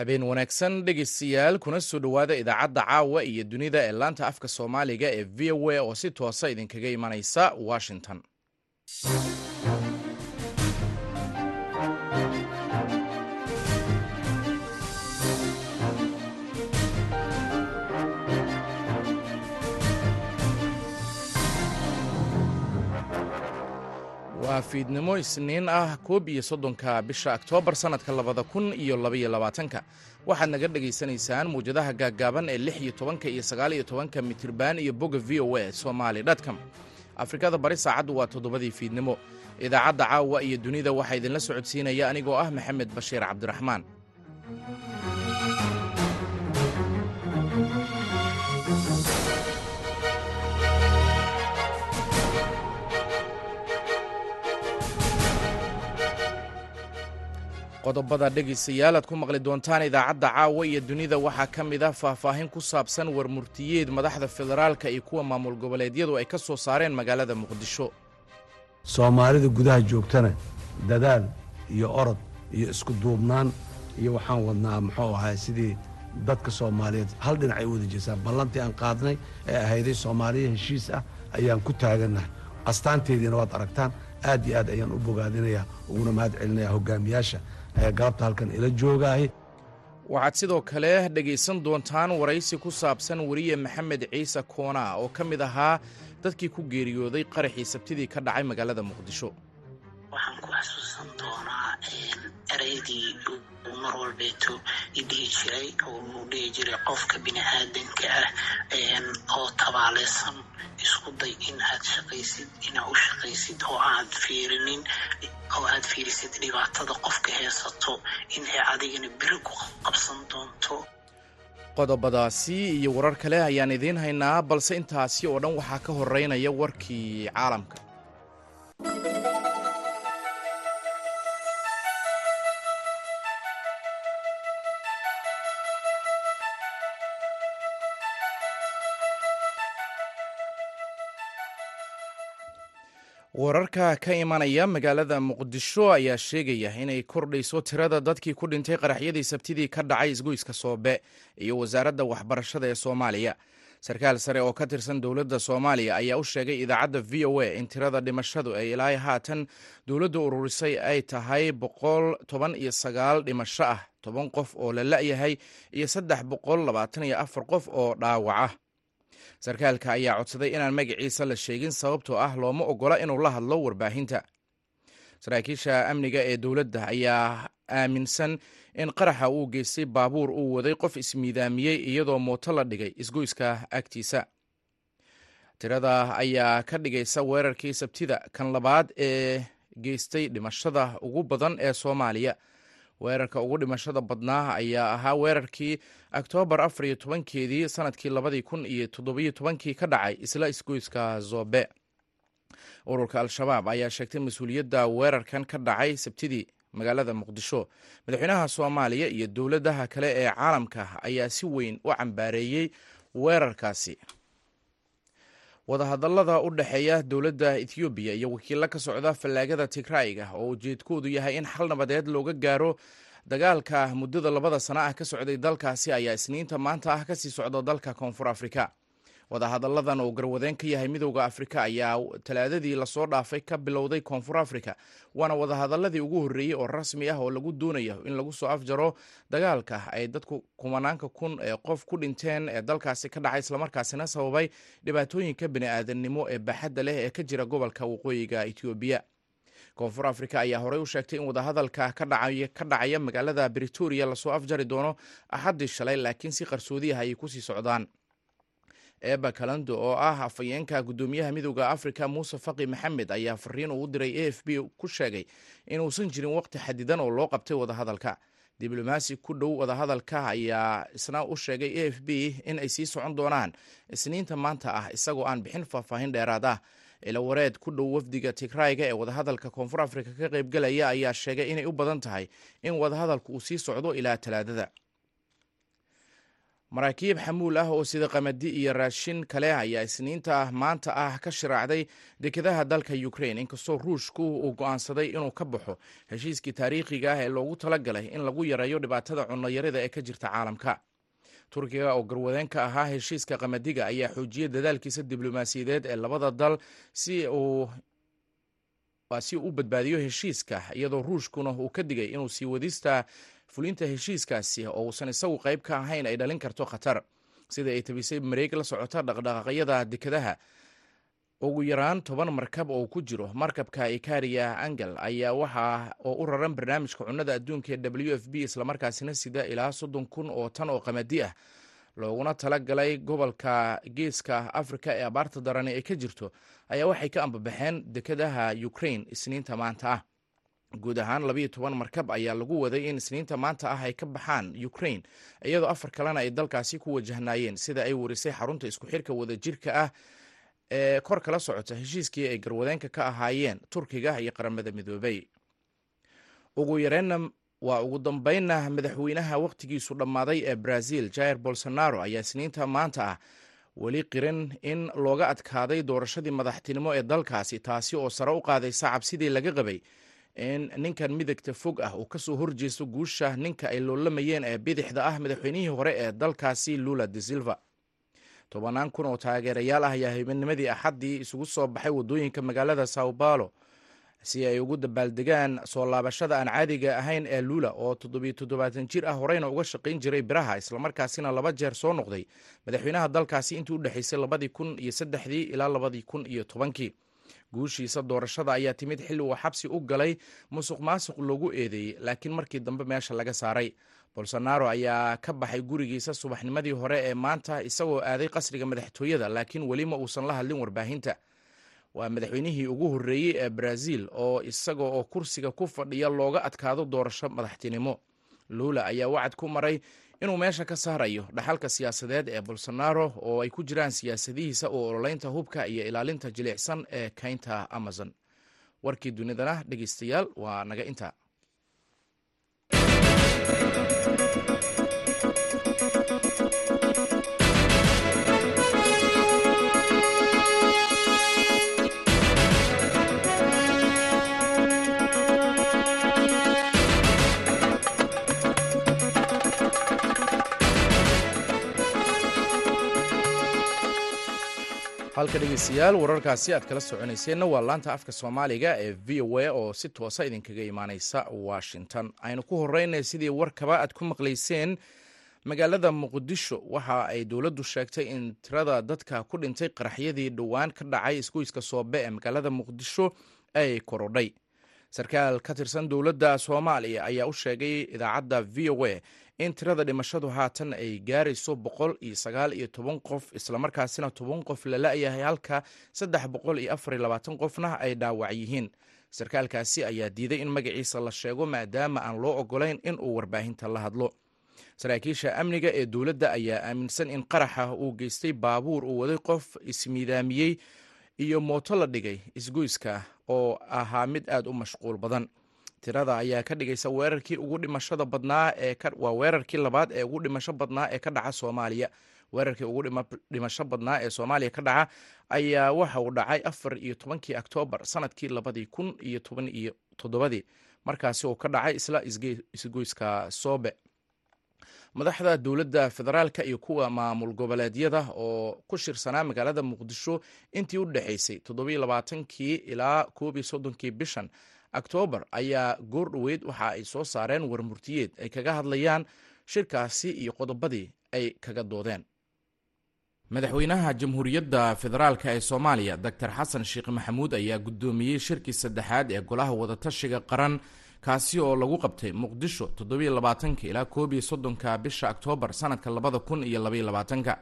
habeen wanaagsan dhegeystayaal kuna soo dhowaada idaacadda caawa iyo dunida ee laanta afka soomaaliga ee v o a oo si toosa idinkaga imanaysa washington waa fiidnimo isniin ah koob iyo soddonka bisha oktoobar sannadka labada kun iyo labaiyo labaatanka. Waxaad naga dhegaysanaysaan muwjadaha gaaggaaban ee lix iyo tobanka iyo sagaal iyo tobanka mitriban iyo bogga v o a somali dtcom afrikada bari saacaddu waa toddobadii fiidnimo idaacadda caawa iyo dunida waxaa idinla socodsiinaya anigoo ah maxamed bashiir cabdiraxmaan qodobada dhegaystayaal aad ku maqli doontaan idaacadda caawa iyo dunida. Waxaa ka mid ah faahfaahin ku saabsan warmurtiyeed madaxda federaalka iyo kuwa maamul goboleedyadu ay ka soo saareen magaalada muqdisho. Soomaalida gudaha joogtana dadaal iyo orod iyo isku duubnaan iyo waxaan wadnaa muxuu ahay sidii dadka soomaaliyeed hal dhinac ay wada jeesaan. Ballantii aan qaadnay ee ahayday soomaaliya heshiis ah ayaan ku taagannahay astaanteediina waad aragtaan aad iyo aad ayaan u bogaadinayaa uguna mahad celinayaa hogaamiyaasha galabta halkan ila joogaahay waxaad sidoo kale dhegaysan doontaan waraysi ku saabsan weriye maxamed ciise koonaa oo ka mid ahaa dadkii ku geeriyooday qaraxii sabtidii ka dhacay magaalada muqdisho eraydii mar walbeeto idhihi jiray dhihi jiray qofka bini aadanka ah oo tabaaleysan isku day in aad shaqaysid inaa u shaqaysid oo aad fiirinin oo aad fiirisid dhibaatada qofka heesato in ay adigana beri ku qabsan doonto qodobadaasi iyo warar kale ayaan idiin haynaa balse intaasi oo dhan waxaa ka horeynaya warkii caalamka wararka ka imanaya magaalada muqdisho ayaa sheegaya inay kordhayso tirada dadkii ku dhintay qaraxyadii sabtidii ka dhacay isgoyska soobe iyo wasaaradda waxbarashada ee soomaaliya. Sarkaal sare oo ka tirsan dowladda soomaaliya ayaa u sheegay idaacadda v o a in tirada dhimashadu ay ilaa haatan dowladda ururisay ay tahay boqol toban iyo sagaal dhimasho ah toban qof oo la la'yahay iyo saddex boqol labaatan iyo afar qof oo dhaawaca sarkaalka ayaa codsaday inaan magaciisa la sheegin sababtoo ah looma ogola inuu la hadlo warbaahinta. Saraakiisha amniga ee dowladda ayaa aaminsan in qaraxa uu geystay baabuur uu waday qof ismiidaamiyey iyadoo mooto la dhigay isgoyska agtiisa. Tirada ayaa ka dhigaysa weerarkii sabtida kan labaad ee geystay dhimashada ugu badan ee soomaaliya weerarka ugu dhimashada badnaa ayaa ahaa weerarkii oktoobar afar iyo tobankeedii sannadkii labadii kun iyo toddobiyo tobankii ka dhacay isla isgoyska zobe. Ururka al-shabaab ayaa sheegtay mas'uuliyadda weerarkan ka dhacay sabtidii magaalada muqdisho. Madaxweynaha soomaaliya iyo dowladaha kale ee caalamka ayaa si weyn u cambaareeyey weerarkaasi wadahadallada u dhexeeya dowladda ethoobiya iyo wakiilla ka socda fallaagada tigraayiga oo ujeedkoodu yahay in xal nabadeed looga gaaro dagaalka muddada labada sana ah ka socday dalkaasi ayaa isniinta maanta ah ka sii socda dalka koonfur afrika wadahadalladan oo garwadeen ka yahay midowda afrika ayaa talaadadii la soo dhaafay ka bilowday koonfur afrika waana wadahadaladii ugu horreeyey oo rasmi ah oo lagu doonayo in lagu soo afjaro dagaalka ay dadku kumanaanka kun ee qof ku dhinteen ee dalkaasi ka dhacay islamarkaasina sababay dhibaatooyinka bini'aadannimo ee baaxadda leh ee ka jira gobolka waqooyiga etoobiya koonfur afrika ayaa horey u sheegtay in wadahadalka ka dhacaya magaalada britoria la soo afjari doono axaddii shalay laakiin si qarsoodi ah ayay ku sii socdaan eba kalando oo ah afhayeenka guddoomiyaha midowda afrika muuse faqi maxamed ayaa fariin uu diray a f b ku sheegay inuusan jirin waqti xadidan oo loo qabtay wadahadalka. Diblomaasi ku dhow wadahadalka ayaa isna u sheegay a f b in ay sii socon doonaan. Isniinta maanta ah isagoo aan bixin faahfaahin dheeraad ah. Ilawareed ku dhow wafdiga tigrayga ee wadahadalka koonfur afrika ka qaybgalaya ayaa sheegay inay u badan tahay in wadahadalku uu sii socdo ilaa talaadada maraakiib xamuul ah oo sida qamadi iyo raashin kale ayaa isniinta maanta ah ka shiraacday dekedaha dalka ukrain inkastoo ruushku uu go'aansaday inuu ka baxo heshiiskii taariikhiga ah ee loogu talagalay in lagu yareeyo dhibaatada cunnayarida ee ka jirta caalamka. Turkiga oo garwadeen ka ahaa heshiiska qamadiga ayaa xoojiyey dadaalkiisa diblomaasiyadeed ee labada dal si uu si u badbaadiyo heshiiska iyadoo ruushkuna uu ka digay inuu sii wadista fulinta heshiiskaasi oo uusan isagu qayb ka ahayn ay dhalin karto khatar. Sida ay tabisay mareeg la socota dhaqdhaqaaqyada dekedaha ugu yaraan toban markab oo ku jiro markabka ikaria angel ayaa waxa oo u raran barnaamijka cunnada adduunka ee w f b islamarkaasina sida ilaa soddon kun oo tan oo qamadi ah. Looguna tala galay gobolka geeska afrika ee abaarta darani ay ka jirto ayaa waxay ka ambabaxeen dekedaha ukrain isniinta maanta ah guud ahaan labayo toban markab ayaa lagu waday in isniinta maanta ah ay ka baxaan ukrain iyadoo afar kalena ay dalkaasi ku wajahnaayeen sida ay warisay xarunta isku xirka wadajirka ah ee kor kala socota heshiiskii ay garwadeenka ka ahaayeen turkiga iyo qaramada midoobay. Ugu yareenna waa ugu dambeynna madaxweynaha wakhtigiisu dhammaaday ee brazil jair bolsonaro ayaa isniinta maanta ah weli qirin in looga adkaaday doorashadii madaxtinimo ee dalkaasi taasi oo sare u qaadaysa cabsidii laga qabay ninkan midagta fog ah uu ka soo horjeesto guusha ninka ay loolamayeen ee bidixda ah madaxweynihii hore ee dalkaasi lula de silva. Tobanaan kun oo taageerayaal ah ayaa habeennimadii axaddii isugu soo baxay waddooyinka magaalada sao paulo si ay ugu dabaaldegaan soo laabashada aan caadiga ahayn ee lula oo toddobiyo toddobaatan jir ah horeyna uga shaqayn jiray biraha islamarkaasina laba jeer soo noqday. Madaxweynaha dalkaasi intii u dhexaysay labadii kun iyo saddexdii ilaa labadii kun iyo tobankii guushiisa doorashada ayaa timid xilli uu xabsi u galay musuq maasuq loogu eedeeyey laakiin markii dambe meesha laga saaray. Bolsonaro ayaa ka baxay gurigiisa subaxnimadii hore ee maanta isagoo aaday qasriga madaxtooyada laakiin welima uusan la hadlin warbaahinta. Waa madaxweynihii ugu horreeyey ee brazil oo isaga oo kursiga ku fadhiya looga adkaado doorasho madaxtinimo. Lula ayaa wacad ku maray inuu meesha ka saarayo dhaxalka siyaasadeed ee bolsonaro oo ay ku jiraan siyaasadihiisa oo ololeynta hubka iyo ilaalinta jilicsan ee kaynta amazon. Warkii dunidana dhegeystayaal waa naga inta halka dhegeystayaal wararkaasi aad kala soconayseenna waa laanta afka soomaaliga ee v o a oo si toosa idinkaga imaaneysa washington. Aynu ku horeynay sidii warkaba aad ku maqlayseen magaalada muqdisho. Waxa ay dowladdu sheegtay in tirada dadka ku dhintay qaraxyadii dhowaan ka dhacay isgoyska soobe ee magaalada muqdisho ay korodhay. Sarkaal ka tirsan dowladda soomaaliya ayaa u sheegay idaacadda v o a in tirada dhimashadu haatan ay gaarayso boqol iyo sagaal iyo toban qof islamarkaasina toban qof la la-yahay halka saddex boqol iyo afar iyo labaatan qofna ay dhaawac yihiin. Sarkaalkaasi ayaa diiday in magaciisa la sheego maadaama aan loo ogolayn in uu warbaahinta la hadlo. Saraakiisha amniga ee dowladda ayaa aaminsan in qaraxa uu geystay baabuur uu waday qof ismiidaamiyey iyo mooto la dhigay isgoyska oo ahaa mid aad u mashquul badan tirada ayaa ka dhigaysa weerarkii ugu dhimashada badnaa ee waa weerarkii labaad ee ugu dhimasho badnaa ee ka dhaca soomaaliya. Weerarkii ugu dhimasho badnaa ee soomaaliya ka dhaca ayaa waxa uu dhacay afar iyo tobankii oktoobar sannadkii labadii kun iyo toban iyo toddobadii markaasi uu ka dhacay isla isgoyska soobe. Madaxda dowladda federaalka iyo kuwa maamul goboleedyada oo ku shirsanaa magaalada muqdisho intii u dhexaysay toddobiyo labaatankii ilaa koob iyo soddonkii bishan oktoobar ayaa goor dhoweyd waxa ay soo saareen warmurtiyeed ay kaga hadlayaan shirkaasi iyo qodobadii ay kaga doodeen. Madaxweynaha jamhuuriyadda federaalk ee soomaaliya doctor xasan sheekh maxamuud ayaa guddoomiyey shirkii saddexaad ee golaha wadatashiga qaran kaasi oo lagu qabtay muqdisho toddobiyo labaatanka ilaa koob iyo soddonka bisha oktoobar sanadka labada kun iyo labaiyo labaatanka.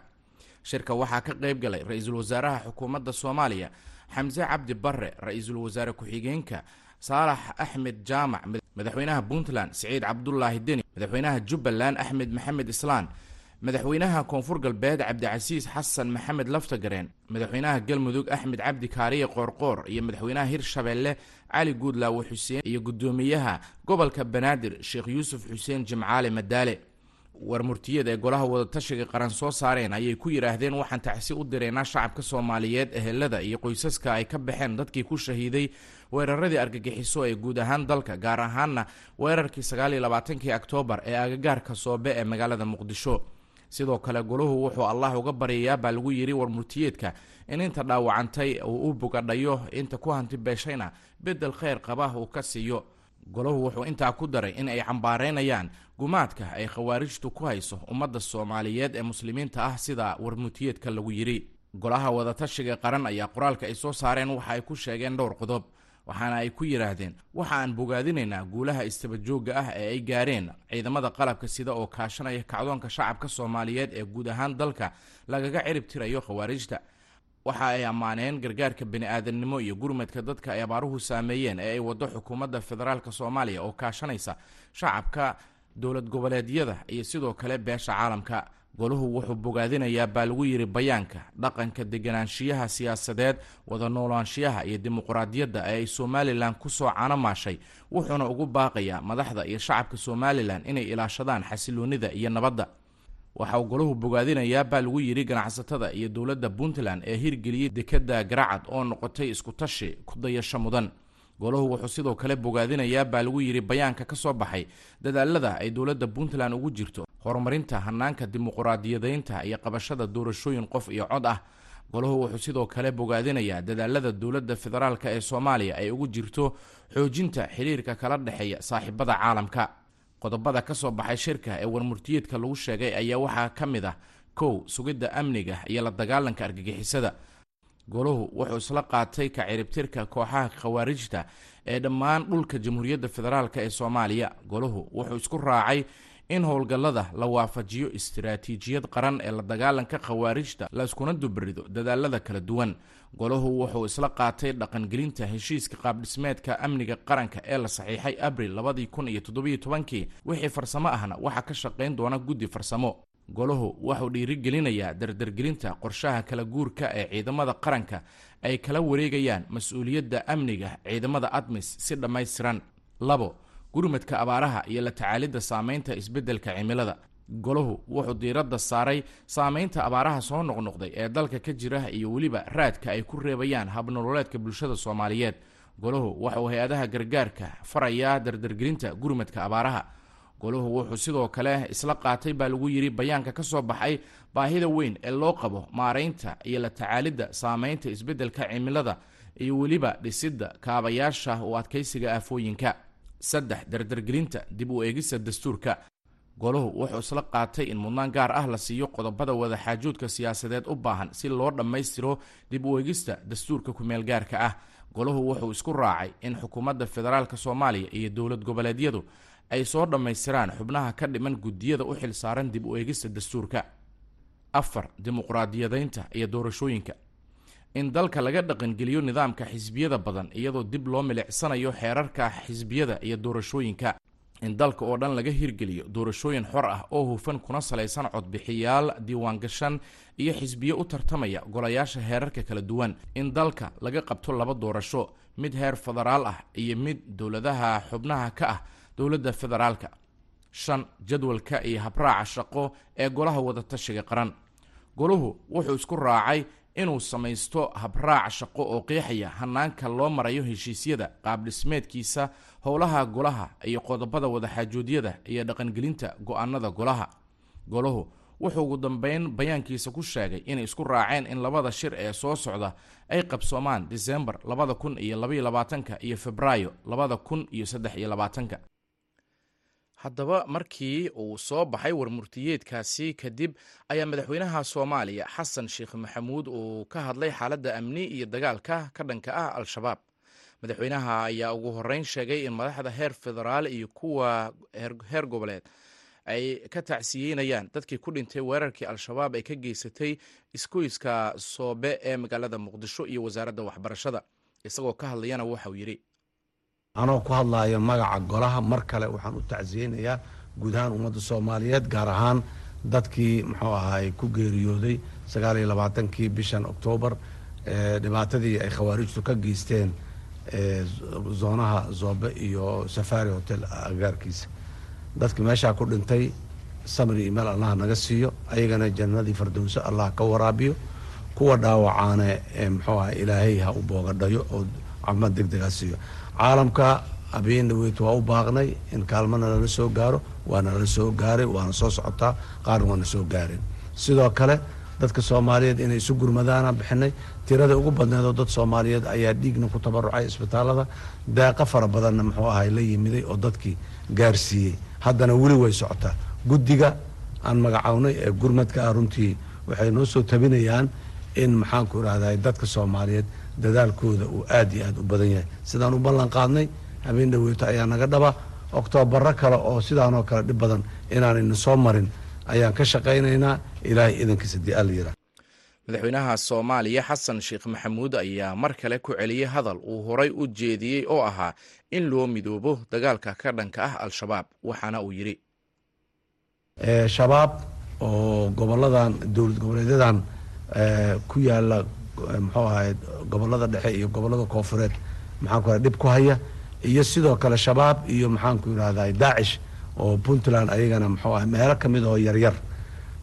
Shirka waxaa ka qayb galay ra'iisul wasaaraha xukuumadda soomaaliya xamse cabdi barre ra'iisul wasaare ku-xigeenka saalax axmed jaamac madaxweynaha puntland siciid cabdulaahi deni madaxweynaha jubbaland axmed maxamed islaan madaxweynaha koonfur galbeed cabdicasiis xasan maxamed laftagareen madaxweynaha galmudug axmed cabdi kaariye qoorqoor iyo madaxweynaha hirshabeelle cali guudlaawe xuseen iyo guddoomiyaha gobolka banaadir sheekh yuusuf xuseen jimcaale madaale. Warmurtiyada ee golaha wadatashiga qaran soo saareen ayay ku yidhaahdeen waxaan tacsi u direynaa shacabka soomaaliyeed ehelada iyo qoysaska ay ka baxeen dadkii ku shahiiday weeraradii argagixiso ee guud ahaan dalka gaar ahaanna weerarkii sagaaliyo labaatankii oktoobar ee agagaarka soobe ee magaalada muqdisho. Sidoo kale golahu wuxuu allah uga baryayaa baa lagu yidhi warmurtiyeedka in inta dhaawacantay uu u bogadhayo inta ku hanti beeshayna bedel kheyr qaba uu ka siiyo. Golahu wuxuu intaa ku daray in ay cambaareynayaan gumaadka ay khawaarijtu ku hayso ummadda soomaaliyeed ee muslimiinta ah sida warmurtiyeedka lagu yidhi. Golaha wadatashiga qaran ayaa qoraalka ay soo saareen waxa ay ku sheegeen dhowr qodob waxaana ay ku yidhaahdeen waxa aan bogaadinaynaa guulaha istabajooga ah ee ay gaareen ciidamada qalabka sida oo kaashanaya kacdoonka shacabka soomaaliyeed ee guud ahaan dalka lagaga cirib tirayo khawaarijta. Waxa ay ammaaneen gargaarka bani-aadamnimo iyo gurmadka dadka ay abaaruhu saameeyeen ee ay waddo xukuumadda federaalk soomaaliya oo kaashanaysa shacabka dowlad goboleedyada iyo sidoo kale beesha caalamka golahu wuxuu bogaadinayaa baa lagu yidhi bayaanka dhaqanka deganaanshiyaha siyaasadeed wada noolaanshiyaha iyo dimuqraadiyadda ee ay somalilan ku soo canomaashay wuxuuna ugu baaqayaa madaxda iyo shacabka somalilan inay ilaashadaan xasiloonida iyo nabadda. Waxa uu golahu bogaadinayaa baa lagu yidhi ganacsatada iyo dowladda puntland ee hirgeliyey dekadda garacad oo noqotay iskutashi ku dayasho mudan. Golahu wuxuu sidoo kale bogaadinayaa baa lagu yidhi bayaanka ka soo baxay dadaalada ay dowladda puntland ugu jirto horumarinta hanaanka dimuqraadiyadeynta iyo qabashada doorashooyin qof iyo cod ah. Golahu wuxuu sidoo kale bogaadinayaa dadaalada dowladda federaalk ee soomaaliya ay ugu jirto xoojinta xiriirka kala dhexeeya saaxiibada caalamka. Qodobada ka soo baxay shirka ee warmurtiyeedka lagu sheegay ayaa waxaa ka mid ah kow sugidda amniga iyo la dagaalanka argagixisada. Golahu wuxuu isla qaatay ka ciribtirka kooxaha khawaarijta ee dhammaan dhulka jamhuuriyadda federaalk ee soomaaliya. Golahu wuxuu isku raacay in howlgallada la waafajiyo istiraatiijiyad qaran ee la dagaalanka khawaarijta la iskuna dubarido dadaalada kala duwan. Golahu wuxuu isla qaatay dhaqangelinta heshiiska qaabdhismeedka amniga qaranka ee la saxiixay abril labadii kun iyo toddobiyo tobankii wixii farsamo ahna waxaa ka shaqayn doona guddi farsamo. Golahu wuxuu dhiirigelinayaa dardargelinta qorshaha kala guurka ee ciidamada qaranka ay kala wareegayaan mas'uuliyadda amniga ciidamada admis si dhammaystiran. Labo gurmadka abaaraha iyo la tacaalidda saameynta isbeddelka cimilada. Golahu wuxuu diiradda saaray saameynta abaaraha soo noqnoqday ee dalka ka jira iyo weliba raadka ay ku reebayaan habnololeedka bulshada soomaaliyeed. Golahu wuxuu hay'adaha gargaarka farayaa dardargelinta gurmadka abaaraha. Golahu wuxuu sidoo kale isla qaatay baa lagu yidhi bayaanka ka soo baxay baahida weyn ee loo qabo maaraynta iyo la tacaalidda saameynta isbeddelka cimilada iyo weliba dhisidda kaabayaasha u adkaysiga aafooyinka saddex dardargelinta dib u eegista dastuurka. Golahu wuxuu isla qaatay in mudnaan gaar ah la siiyo qodobada wadaxaajoodka siyaasadeed u baahan si loo dhammaystiro dib u eegista dastuurka kumeel gaarka ah. Golahu wuxuu isku raacay in xukuumadda federaalk soomaaliya iyo dowlad goboleedyadu ay soo dhammaystiraan xubnaha ka dhiman guddiyada u xil saaran dib u eegista dastuurka. Afar dimuqraadiyadeynta iyo doorashooyinka in dalka laga dhaqangeliyo nidaamka xisbiyada badan iyadoo dib loo milicsanayo xeerarka xisbiyada iyo doorashooyinka. In dalka oo dhan laga hirgeliyo doorashooyin xor ah oo hufan kuna salaysan codbixiyaal diiwaangashan iyo xisbiyo u tartamaya golayaasha heerarka kala duwan. In dalka laga qabto laba doorasho mid heer federaal ah iyo mid dowladaha xubnaha ka ah dowladda federaalka. Shan jadwalka iyo habraaca shaqo ee golaha wadatashiga qaran golahu wuxuu isku raacay inuu samaysto habraac shaqo oo qeexaya hanaanka loo marayo heshiisyada qaabdhismeedkiisa howlaha golaha iyo qodobada wadaxaajoodyada iyo dhaqangelinta go'aanada golaha. Golahu wuxuu ugu dambeyn bayaankiisa ku sheegay inay isku raaceen in labada shir ee soo socda ay qabsoomaan disembar labada kun iyo labaiyo labaatanka iyo febraayo labada kun iyo saddex iyo labaatanka haddaba markii uu soo baxay warmurtiyeedkaasi kadib ayaa madaxweynaha soomaaliya xasan sheekh maxamuud uu ka hadlay xaaladda amni iyo dagaalka ka dhanka ah al-shabaab. Madaxweynaha ayaa ugu horeyn sheegay in madaxda heer federaal iyo kuwa heer goboleed ay ka tacsiyeynayaan. Dadkii ku dhintay weerarkii al-shabaab ay ka geysatay iskoyska soobe ee magaalada muqdisho iyo wasaaradda waxbarashada isagoo ka hadlayana waxauu yidhi anoo ku hadlaayo magaca golaha mar kale waxaan u tacsiyeynayaa guud ahaan ummadda soomaaliyeed gaar ahaan dadkii muxuu ahaay ku geeriyooday sagaal iyo labaatankii bishan oktoobar dhibaatadii ay khawaarijtu ka geysteen zoonaha zoobe iyo safari hotel agaarkiisa. Dadkii meeshaa ku dhintay samri iyo meel allah naga siiyo ayagana jannadii fardowso allah ka waraabiyo kuwa dhaawacaane muxuu aha ilaahay ha u boogadhayo oo caafimaad deg degaa siiyo. Caalamka habeen dhaweyt waa u baaqnay in kaalmana lala soo gaaro waana lala soo gaaray waana soo socotaa qaarna waana soo gaareen sidoo kale dadka soomaaliyeed inay isu gurmadaana bixinay tirada ugu badneed oo dad soomaaliyeed ayaa dhiigna ku tabarucay isbitaalada. Deeqo fara badanna muxuu ahay la yimiday oo dadkii gaarsiiyey. Haddana weli way socotaa. Guddiga aan magacawnay ee gurmadka ah runtii waxay noo soo tabinayaan in maxaanku irahday dadka soomaaliyeed dadaalkooda uu aad iyo aad u badan yahay. Sidaan u ballan qaadnay habeen dhaweyto ayaa naga dhaba. Oktoobarro kale oo sidaanoo kale dhib badan inaanayna soo marin ayaan ka shaqaynaynaa. Ilaahay idankiisa dii alla yira madaxweynaha soomaaliya xasan sheekh maxamuud ayaa mar kale ku celiyey hadal uu horay u jeediyey oo ahaa in loo midoobo dagaalka ka dhanka ah al-shabaab waxaana uu yidhi shabaab oo goboladan dowlad goboleedyadan ku yaalla muxuu ahay gobollada dhexe iyo gobollada koofureed maxaanku dhib ku haya. Iyo sidoo kale shabaab iyo maxaanku yidhahda daacish oo puntland ayagana muxuu ahay meelo ka mid oo yaryar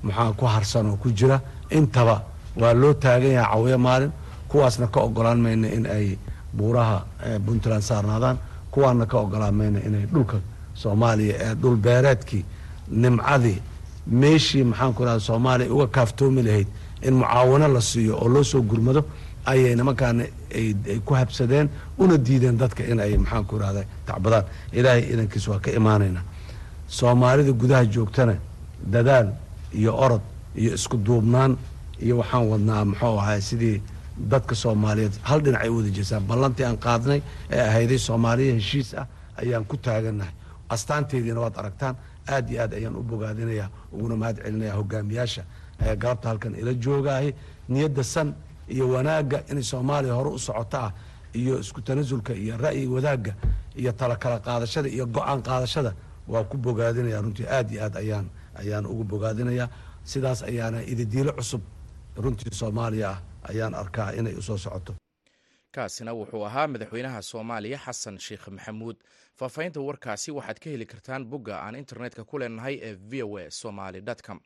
maxaa ku harsan oo ku jira. Intaba waa loo taagan yahay cawiyo maalin kuwaasna ka ogolaan mayna in ay buuraha puntland saarnaadaan kuwaana ka ogolaan mayna inay dhulka soomaaliya ee dhul beereedkii nimcadii meeshii maxaanku irahda soomaaliya uga kaaftoomi lahayd in mucaawano la siiyo oo loo soo gurmado ayay nimankaana ay ku habsadeen una diideen dadka in ay maxaanku irahda tacbadaan ilaahay idankiis waa ka imaanaynaa soomaalida gudaha joogtana dadaal iyo orod iyo isku duubnaan iyo waxaan wadnaa muxuu ahay sidii dadka soomaaliyeed. Hal dhinac ay wada jeesaan. Ballantii aan qaadnay ee ahayday soomaaliya heshiis ah ayaan ku taagannahay astaanteediina waad aragtaan aad iyo aad ayaan u bogaadinayaa uguna mahad celinaya hogaamiyaasha galabta halkan ila joogaahi. Niyadda san iyo wanaagga inay soomaaliya hore u socoto ah iyo isku tanasulka iyo ra'yi wadaagga iyo tala kala qaadashada iyo go'aan qaadashada waa ku bogaadinaya. Runtii aad iyo aad ayaan ayaan ugu bogaadinayaa sidaas ayaana ididiilo cusub runtii soomaaliya ah ayaan arkaa inay u soo socoto. Kaasina wuxuu ahaa madaxweynaha soomaaliya xasan sheekh maxamuud. Faahfaahinta warkaasi waxaad ka heli kartaan bogga aan internetka ku leenahay ee v o a somaly com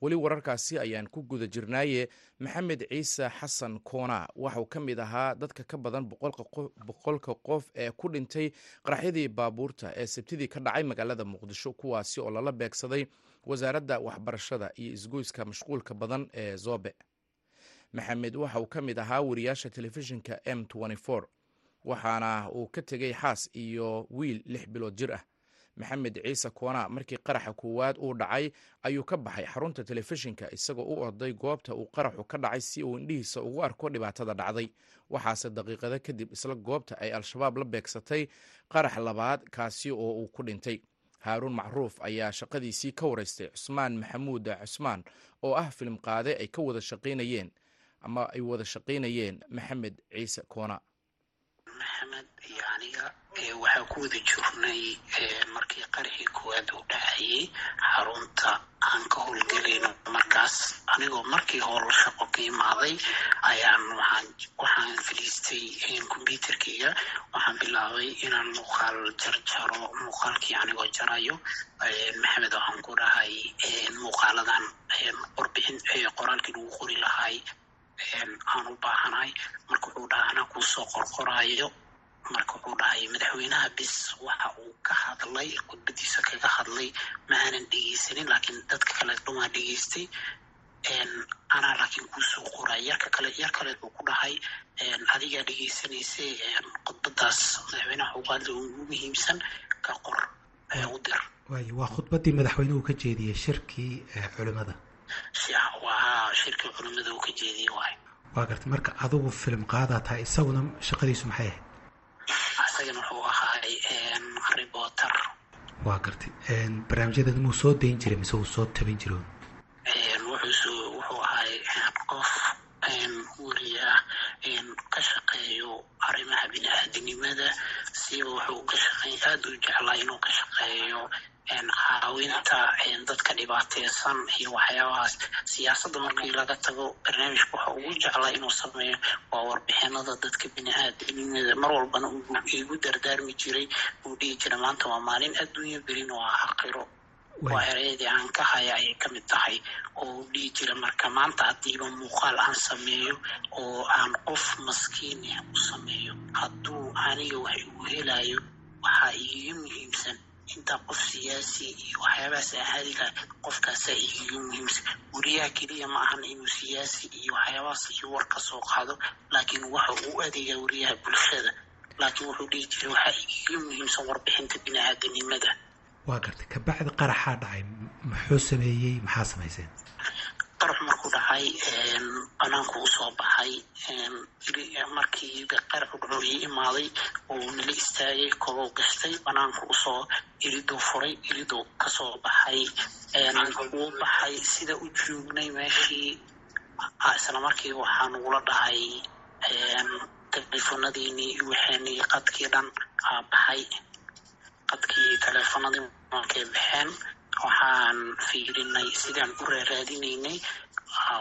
weli wararkaasi ayaan ku guda jirnaaye maxamed ciise xasan koona. Waxauu ka mid ahaa dadka ka badan boqolka qof ee ku dhintay qaraxyadii baabuurta ee sabtidii ka dhacay magaalada muqdisho kuwaasi oo lala beegsaday wasaaradda waxbarashada iyo isgoyska mashquulka badan ee zobe. Maxamed waxa ka mid ahaa wariyaasha telefishinka m waxaana uu ka tegey xaas iyo wiil lix bilood jir ah maxamed ciise koona markii qaraxa koowaad uu dhacay ayuu ka baxay xarunta telefishinka isagoo u orday goobta uu qaraxu ka dhacay si uu indhihiisa ugu arko dhibaatada dhacday. Waxaase daqiiqado kadib isla goobta ay al-shabaab la beegsatay qarax labaad kaasi oo uu ku dhintay. Haaruun macruuf ayaa shaqadiisii ka waraystay cusmaan maxamuud cusmaan oo ah filim qaade ay ka wada shaqaynayeen ama ay wada shaqaynayeen maxamed ciise koona maxamed iyo aniga waxaa ku wada jirnay markii qaraxii koowaad uu dhacayay xarunta aan ka howlgelayno markaas. Anigoo markii howl shaqo ka imaaday ayaan waxaan fadhiistay combyuterkeyga waxaan bilaabay inaan muuqaal jarjaro muuqaalkii anigoo jarayo maxamed waxaan ku dhahay muuqaaladan warbixin qoraalkii lagu qori lahay aan u baahanahay. Marka wuxuu dhaha kuusoo qorqoraayo marka wuxuu dhahay madaxweynaha bis waxa uu ka hadlay khudbadiisa kaga hadlay ma aanan dhegeysanin laakiin dadka kale dhumaa dhegeystay. Anaa laakiin kuusoo qoray. Yarka kale yar kale buu ku dhahay. Adigaa dhegeysanaysa khudbadaas madaxweynaha xugaadla ugu muhiimsan ka qor u dir. Waay waa khudbadii madaxweynuhu ka jeediyey shirkii culimada. Waa shirkii culimada uu ka jeediyey waay waa gartay. Marka adigu filim qaadaa tahay isaguna shaqadiisu maxay ahayd isagana wuxuu ahaay reporter waa gartay barnaamijyadan muu soo dayn jiray mise uu soo tabin jiro wuxuu wuxuu ahaay qof weli ah ka shaqeeyo arrimaha bini-aadinimada siba wuxuu ka shaqey aada u jeclaa inuu ka shaqeeyo caawinta dadka dhibaateysan iyo waxyaabahaas. Siyaasadda markii laga tago barnaamijka waxa ugu jeclaa inuu sameeyo waa warbixinada dadka bini-aadamnimada mar walbana igu dardaarmi jiray uu dhihi jiray maanta waa maalin adduunya berin waa aakhiro waa ereyadii aan ka haya ayay ka mid tahay. Oo u dhihi jira marka maanta haddiiba muuqaal aan sameeyo oo aan qof maskiin ah u sameeyo. Hadduu aniga wax igu helayo waxaa iiga muhiimsan intaa qof siyaasi iyo waxyaabahaas aan hadi lahay qofkaasaa muhiimsan. Wariyaha keliya ma ahan inuu siyaasi iyo waxyaabahaas iyo war ka soo qaado laakiin waxa uu adeegaa wariyaha bulshada. Laakiin wuxuu dhihi jiray waxaa iiga muhiimsan warbixinta bini-aadanimada waa gartay kabacdi qaraxaa dhacay muxuu sameeyey maxaa samayseen qarax markuu dhacay banaanku u soo baxay markii qaraxu dhaco ii imaaday oo nala istaagay kobou gashtay banaanku u soo iriduu furay iriduu ka soo baxay. Wuu baxay sida u joognay meeshii isla markiiba waxaa nagula dhahay teleefonadiinii waxeenii qadkii dhan aa baxay. Qadkii teleefonadii markay baxeen waxaan fiirinay sidaan u raaraadinaynay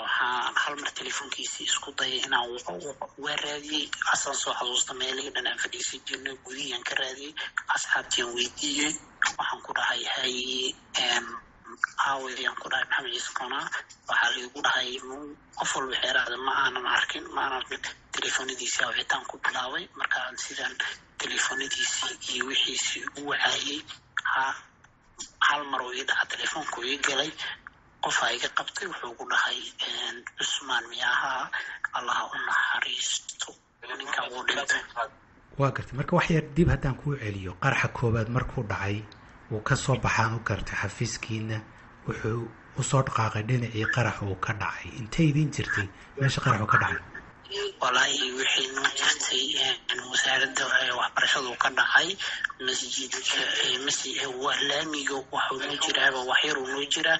waxaan hal mar teleefonkiisii isku dayay inaan waa raadiyey asaan soo xasuusta meelihii dhan aan fadhiisan jirnay gudihiyaan ka raadiyey asxaabtiaan weydiiyey waxaan ku dhahay haye aawayaan ku dhahay maxamed ciise waxaa laigu dhahay qof walba xeeraada ma aanan arkin ma aanan arkin. Teleefonadiisii awitaan ku bilaabay. Markaan sidaan teleefonadiisii iyo wixiisii u wacaayey ha hal mar uu ii dhaca teleefoonku ii galay qofaa iga qabtay wuxuu ku dhahay cusmaan miyahaa allaha u naxariisto ninka wuu dhintay. Waa gartay. Marka wax yar dib haddaan kuu celiyo qaraxa koowaad markuu dhacay wuu ka soo baxaan u gartay xafiiskiina wuxuu u soo dhaqaaqay dhinacii qarax uu ka dhacay. Intay idiin jirtay meesha qarax uu ka dhacay walaahi waxay noo jirtay wasaaradda waxbarashadu ka dhacay masjidka laamiga waxuu noo jiraaba waxyaruu noo jiraa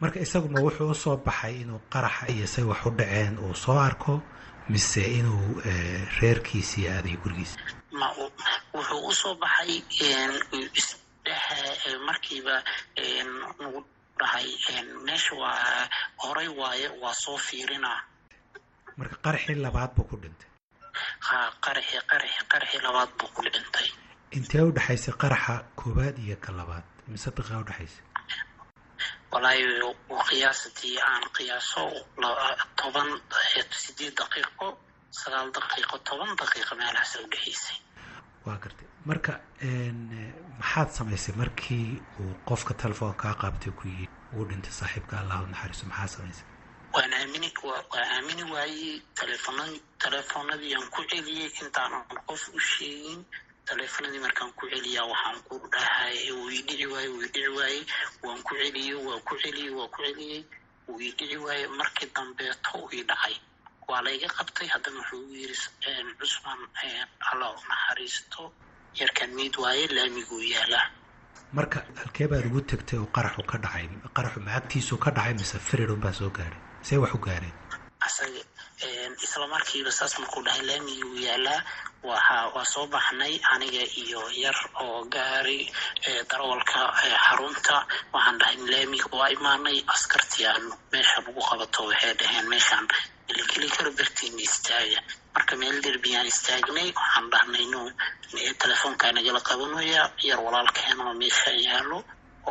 marka isaguma wuxuu u soo baxay inuu qaraxa iyo say wax u dhaceen uu soo arko mise inuu reerkiisii aaday gurigiisa ma wuxuu u soo baxay markiiba nagu dhahay meesha waa horay waaye waa soo fiirinaa marka qaraxii labaad buu ku dhintay. Ha qaraxi qaraxi qaraxii labaad buu ku dhintay. Intee u dhexaysay qaraxa koowaad iyo ka labaad? Mise daqiiqa udhexaysay walaahi qiyaasatii aan qiyaaso toban sideed daqiiqo sagaal daqiiqo toban daqiiqo meelahaas udhexaysay waa gartay. Marka maxaad samaysay markii uu qofka telefoonka kaa qaabtay ku yii uu dhintay saaxiibka allah u naxariiso maxaa samaysay waan aamini waa aamini waayey teleefona teleefonadii aan ku celiyey intaanan qof u sheegin teleefonadii markaan ku celiyaa waxaan ku dhahay wuu ii dhici waaye wuu dhici waaye waan ku celiyey waa ku celiyey waa ku celiyey wuu dhici waaye markii dambeeto uu ii dhacay waa layga qabtay haddana wuxuu u yiri cusmaan allah u naxariisto yarkan miid waaye laamiguu yaalaa marka halkee baad ugu tegtay oo qaraxu ka dhacay qaraxu macagtiisu ka dhacay mise firidun baa soo gaaray see wax u gaareen asaga isla markiiba saas markuu dhahay laamiguu yaalaa waxa waa soo baxnay aniga iyo yar oo gaari darawalka xarunta. Waxaan dhahay laamiga waa imaanay askartii aan meesha lagu qabato waxay dhaheen meeshaan gelgeli karo bertiina istaaga. Marka meel derbiyaan istaagnay waxaan dhahnay no telefoonkaa nagala qabanaya yar walaalkeena oo meesha yaalo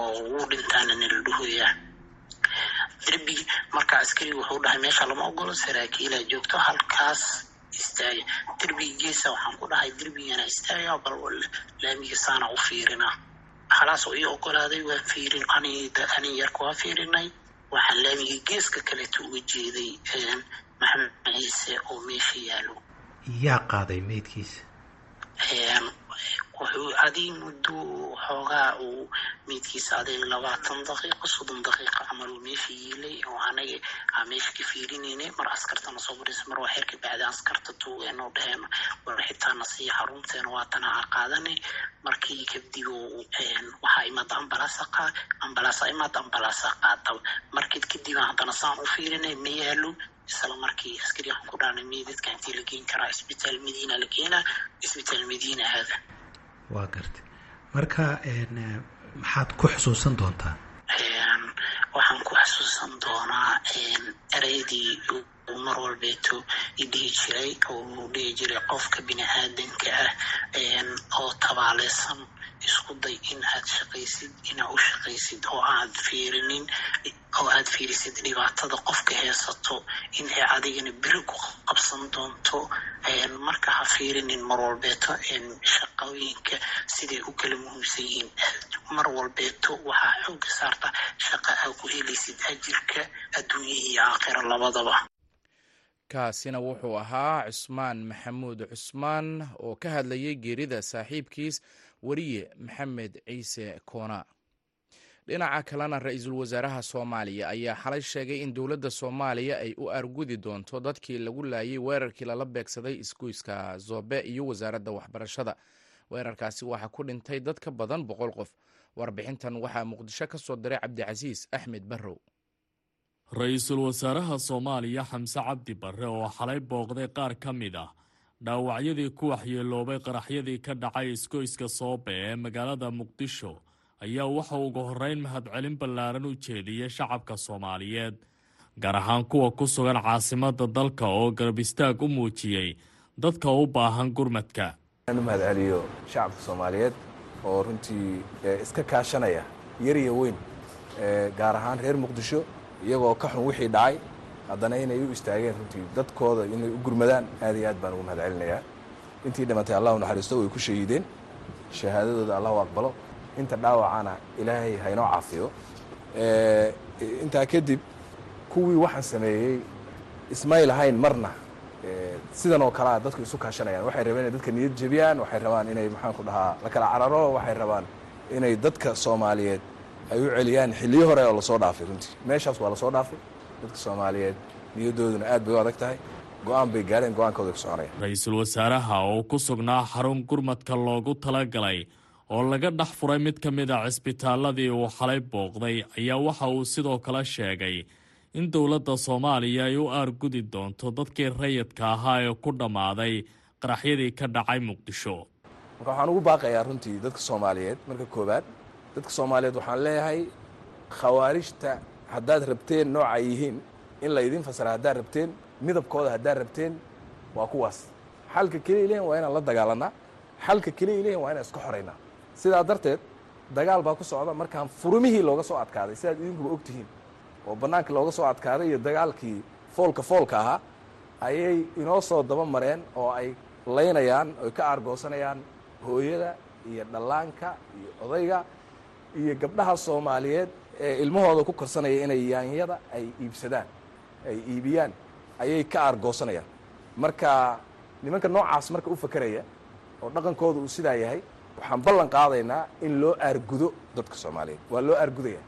oo wuu dhintaana nala dhahoyaa derbigi marka askari wuxuu dhahay meesha lama ogolo saraakiilaa joogto halkaas istaaga derbiga geesa waxaan ku dhahay derbigana istaaga bal laamiga saana u fiirina. Halaas oo ii ogolaaday waa fiirin ani yarka waa fiirinay. Waxaan laamiga geeska kaleeto uga jeeday maxamed ciise oo meesha yaalo yaa qaaday meydkiisa wuxuu adig muddo xoogaa uu meydkiisa adig labaatan daqiiqo soddon daqiiqo camal uu meesha yiilay oo anaga aa meesha ka fiirinaynay mar askartana soo baraysa mar waa xerka bacda askarta tuugeen oo dhaheen war xitaana sii xarunteena waatana aa qaadanay markii kadib waxaa imaada ambalaasa qaa ambalaasa imaada ambalaasa qaata markii kadib haddana saan u fiirinay ma yaalo isla markii askari ku dhaanay meydadka intii la geen karaa isbitaal madiina la keenaa isbitaal madiina aada waa gartay. Marka maxaad ku xusuusan doontaa? Waxaan ku xusuusan doonaa ereydii uu mar walbeeto idhihi jiray oo uu dhihi jiray qofka bini aadanka ah oo tabaaleysan isku day in aad shaqaysid inaa u shaqaysid oo aad fiirinin oo aad fiirisid dhibaatada qofka heesato in ay adigana beri ku qabsan doonto marka ha fiirinin mar walbeeto shaqooyinka siday u kala muhiimsan yihiin. Mar walbeeto waxaa xooga saarta shaqa aa ku helaysid ajirka adduunya iyo aakhira labadaba. Kaasina wuxuu ahaa cusmaan maxamuud cusmaan oo ka hadlayay geerida saaxiibkiis weriye maxamed ciise koona dhinaca kalena ra'iisul wasaaraha soomaaliya ayaa xalay sheegay in dowladda soomaaliya ay u argudi doonto dadkii lagu laayay weerarkii lala beegsaday isgoyska zobe iyo wasaaradda waxbarashada. Weerarkaasi waxaa ku dhintay dad ka badan boqol qof. Warbixintan waxaa muqdisho ka soo diray cabdicasiis axmed barrow. Ra'iisul wasaaraha soomaaliya xamse cabdi barre oo xalay booqday qaar ka mid ah dhaawacyadii ku waxyeeloobay qaraxyadii ka dhacay isgoyska soobe ee magaalada muqdisho ayaa waxa ugu horreyn mahadcelin ballaaran u jeediyey shacabka soomaaliyeed gaar ahaan kuwa ku sugan caasimadda dalka oo garab istaag u muujiyey dadka u baahan gurmadka. U mahadceliyo shacabka soomaaliyeed oo runtii iska kaashanaya yar iyo weyn gaar ahaan reer muqdisho iyagoo ka xun wixii dhacay haddana inay u istaageen runtii dadkooda inay u gurmadaan aad iyo aad baan ugu mahad celinayaa intii dhimatay allahu naxariisto way ku shahiideen. Shahaadadooda allahu aqbalo. Inta dhaawacana ilaahay haynoo caafiyo. Intaa kadib kuwii waxaan sameeyey ismay lahayn marna. Sidan oo kalea dadku isu kaashanayaan. Waxay rabeen inay dadka niyad jebiyaan waxay rabaan inay maxaanku dhahaa la kala cararo waxay rabaan inay dadka soomaaliyeed ay u celiyaan xilliyo hore oo la soo dhaafay runtii. Meeshaas waa la soo dhaafay dadka soomaaliyeed niyadooduna aad bay u adag tahay. Go'aan bay gaareen go'aankooda ku soconaya ra'iisul wasaaraha oo ku sugnaa xarun gurmadka loogu talagalay oo laga dhex furay mid ka mid a cisbitaaladii uu xalay booqday ayaa waxa uu sidoo kale sheegay in dowladda soomaaliya ay u aargudi doonto dadkii rayidka ahaa ee ku dhammaaday qaraxyadii ka dhacay muqdisho. Marka waxaan ugu baaqayaa runtii dadka soomaaliyeed marka koowaad dadka soomaaliyeed waxaan leeyahay khawaarijta haddaad rabteen nooca yihiin in la idiin fasara haddaad rabteen midabkooda haddaad rabteen waa kuwaas. Xalka keliya lehin waa inaan la dagaalanaa xalka keliya lehin waa inaan iska xoraynaa sidaa darteed dagaal baa ku socda markaan furumihii looga soo adkaaday sidaad idinkuba og tihiin oo bannaanka looga soo adkaaday iyo dagaalkii foolka foolka ahaa ayay inoo soo daba mareen oo ay laynayaan oy ka aargoosanayaan hooyada iyo dhallaanka iyo odayga iyo gabdhaha soomaaliyeed ee ilmahooda ku korsanaya inay yaanyada ay iibsadaan ay iibiyaan ayay ka aargoosanayaan. Marka nimanka noocaas marka u fakeraya oo dhaqankooda uu sidaa yahay waxaan ballan qaadaynaa in loo aargudo dadka soomaaliyeed. Waa loo aargudaya.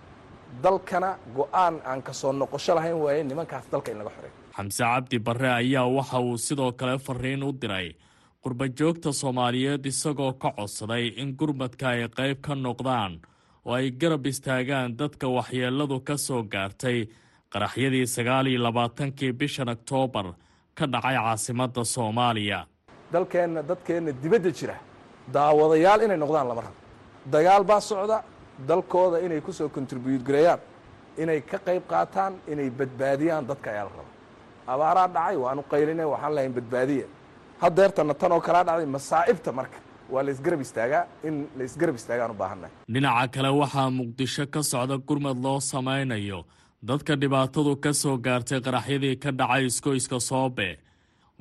Dalkana go'aan aan ka noqosho lahayn waaye nimankaas dalka in laga xoreeyo. Xamse cabdi barre ayaa waxa uu sidoo kale fariin u diray qurbajoogta soomaaliyeed isagoo ka codsaday in gurmadka ay qayb ka noqdaan oo ay garab istaagaan dadka waxyeeladu ka soo gaartay. Qaraxyadii sagaal iyo labaatankii bishan oktoobar ka dhacay caasimadda soomaaliya. Dalkeenna dadkeenna dibadda jira. Daawadayaal inay noqdaan lama rabo dagaal baa socda dalkooda inay ku soo kontribuyut gareeyaan inay ka qayb qaataan inay badbaadiyaan dadka ayaa la raba. Abaaraa dhacay waanu qaylinay waxaan lahayn badbaadiya haddeertanna tan oo kalaa dhacday masaa'ibta marka waa la isgarab istaagaa in la isgarab istaagaan u baahannahay. Dhinaca kale waxaa muqdisho ka socda gurmad loo samaynayo dadka dhibaatadu ka soo gaartay qaraxyadii ka dhacay iskoyska soobe.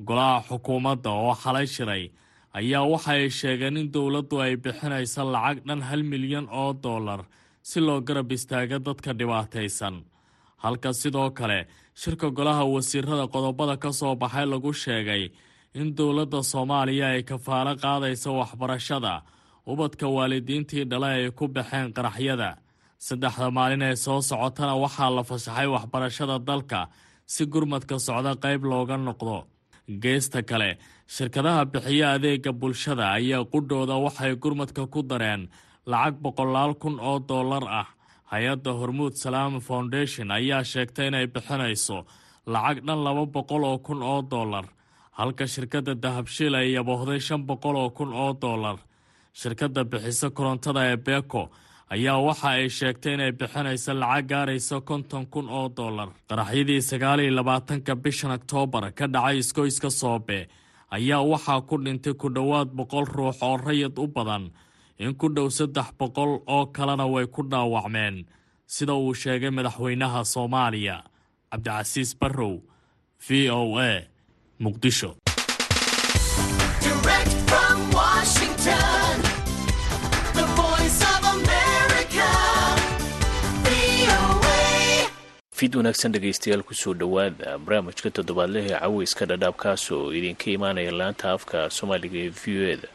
Golaha xukuumadda oo xalay shiray ayaa waxa ay sheegeen in dowladdu ay bixinaysa lacag dhan hal milyan oo dollar si loo garab istaaga dadka dhibaataysan. Halka sidoo kale shirka golaha wasiirada qodobada ka soo baxay lagu sheegay in dowladda soomaaliya ay kafaalo qaadaysa waxbarashada ubadka waalidiintii dhale ay ku baxeen qaraxyada. Saddexda maalin ee soo socotana waxaa la fasaxay waxbarashada dalka si gurmadka socda qayb looga noqdo. Geesta kale shirkadaha bixiya adeega bulshada ayaa qudhooda waxay gurmadka ku dareen lacag boqolaal kun oo dollar ah. Hay'adda hormuud salaam foundation ayaa sheegtay inay bixinayso lacag dhan laba boqol oo kun oo dollar halka shirkadda dahabshiil ay yaboohday shan boqol oo kun oo dollar. Shirkadda bixisa korontada ee beko ayaa waxa ay sheegtay inay bixinayso lacag gaaraysa konton kun oo dollar. Qaraxyadii sagaal iyo labaatanka bishan oktoobar ka dhacay iskoyska soobe ayaa waxaa ku dhintay ku dhowaad boqol ruux oo rayid u badan in ku dhow saddex boqol oo kalena way ku dhaawacmeen sida uu sheegay madaxweynaha soomaaliya. Cabdicasiis barrow v o a muqdisho fid wanaagsan dhegaystayaal ku soo dhowaada barnaamijka toddobaadleh ee caweyska dhadhaab kaas oo idinka imaanaya laanta afka soomaaliga ee v o eda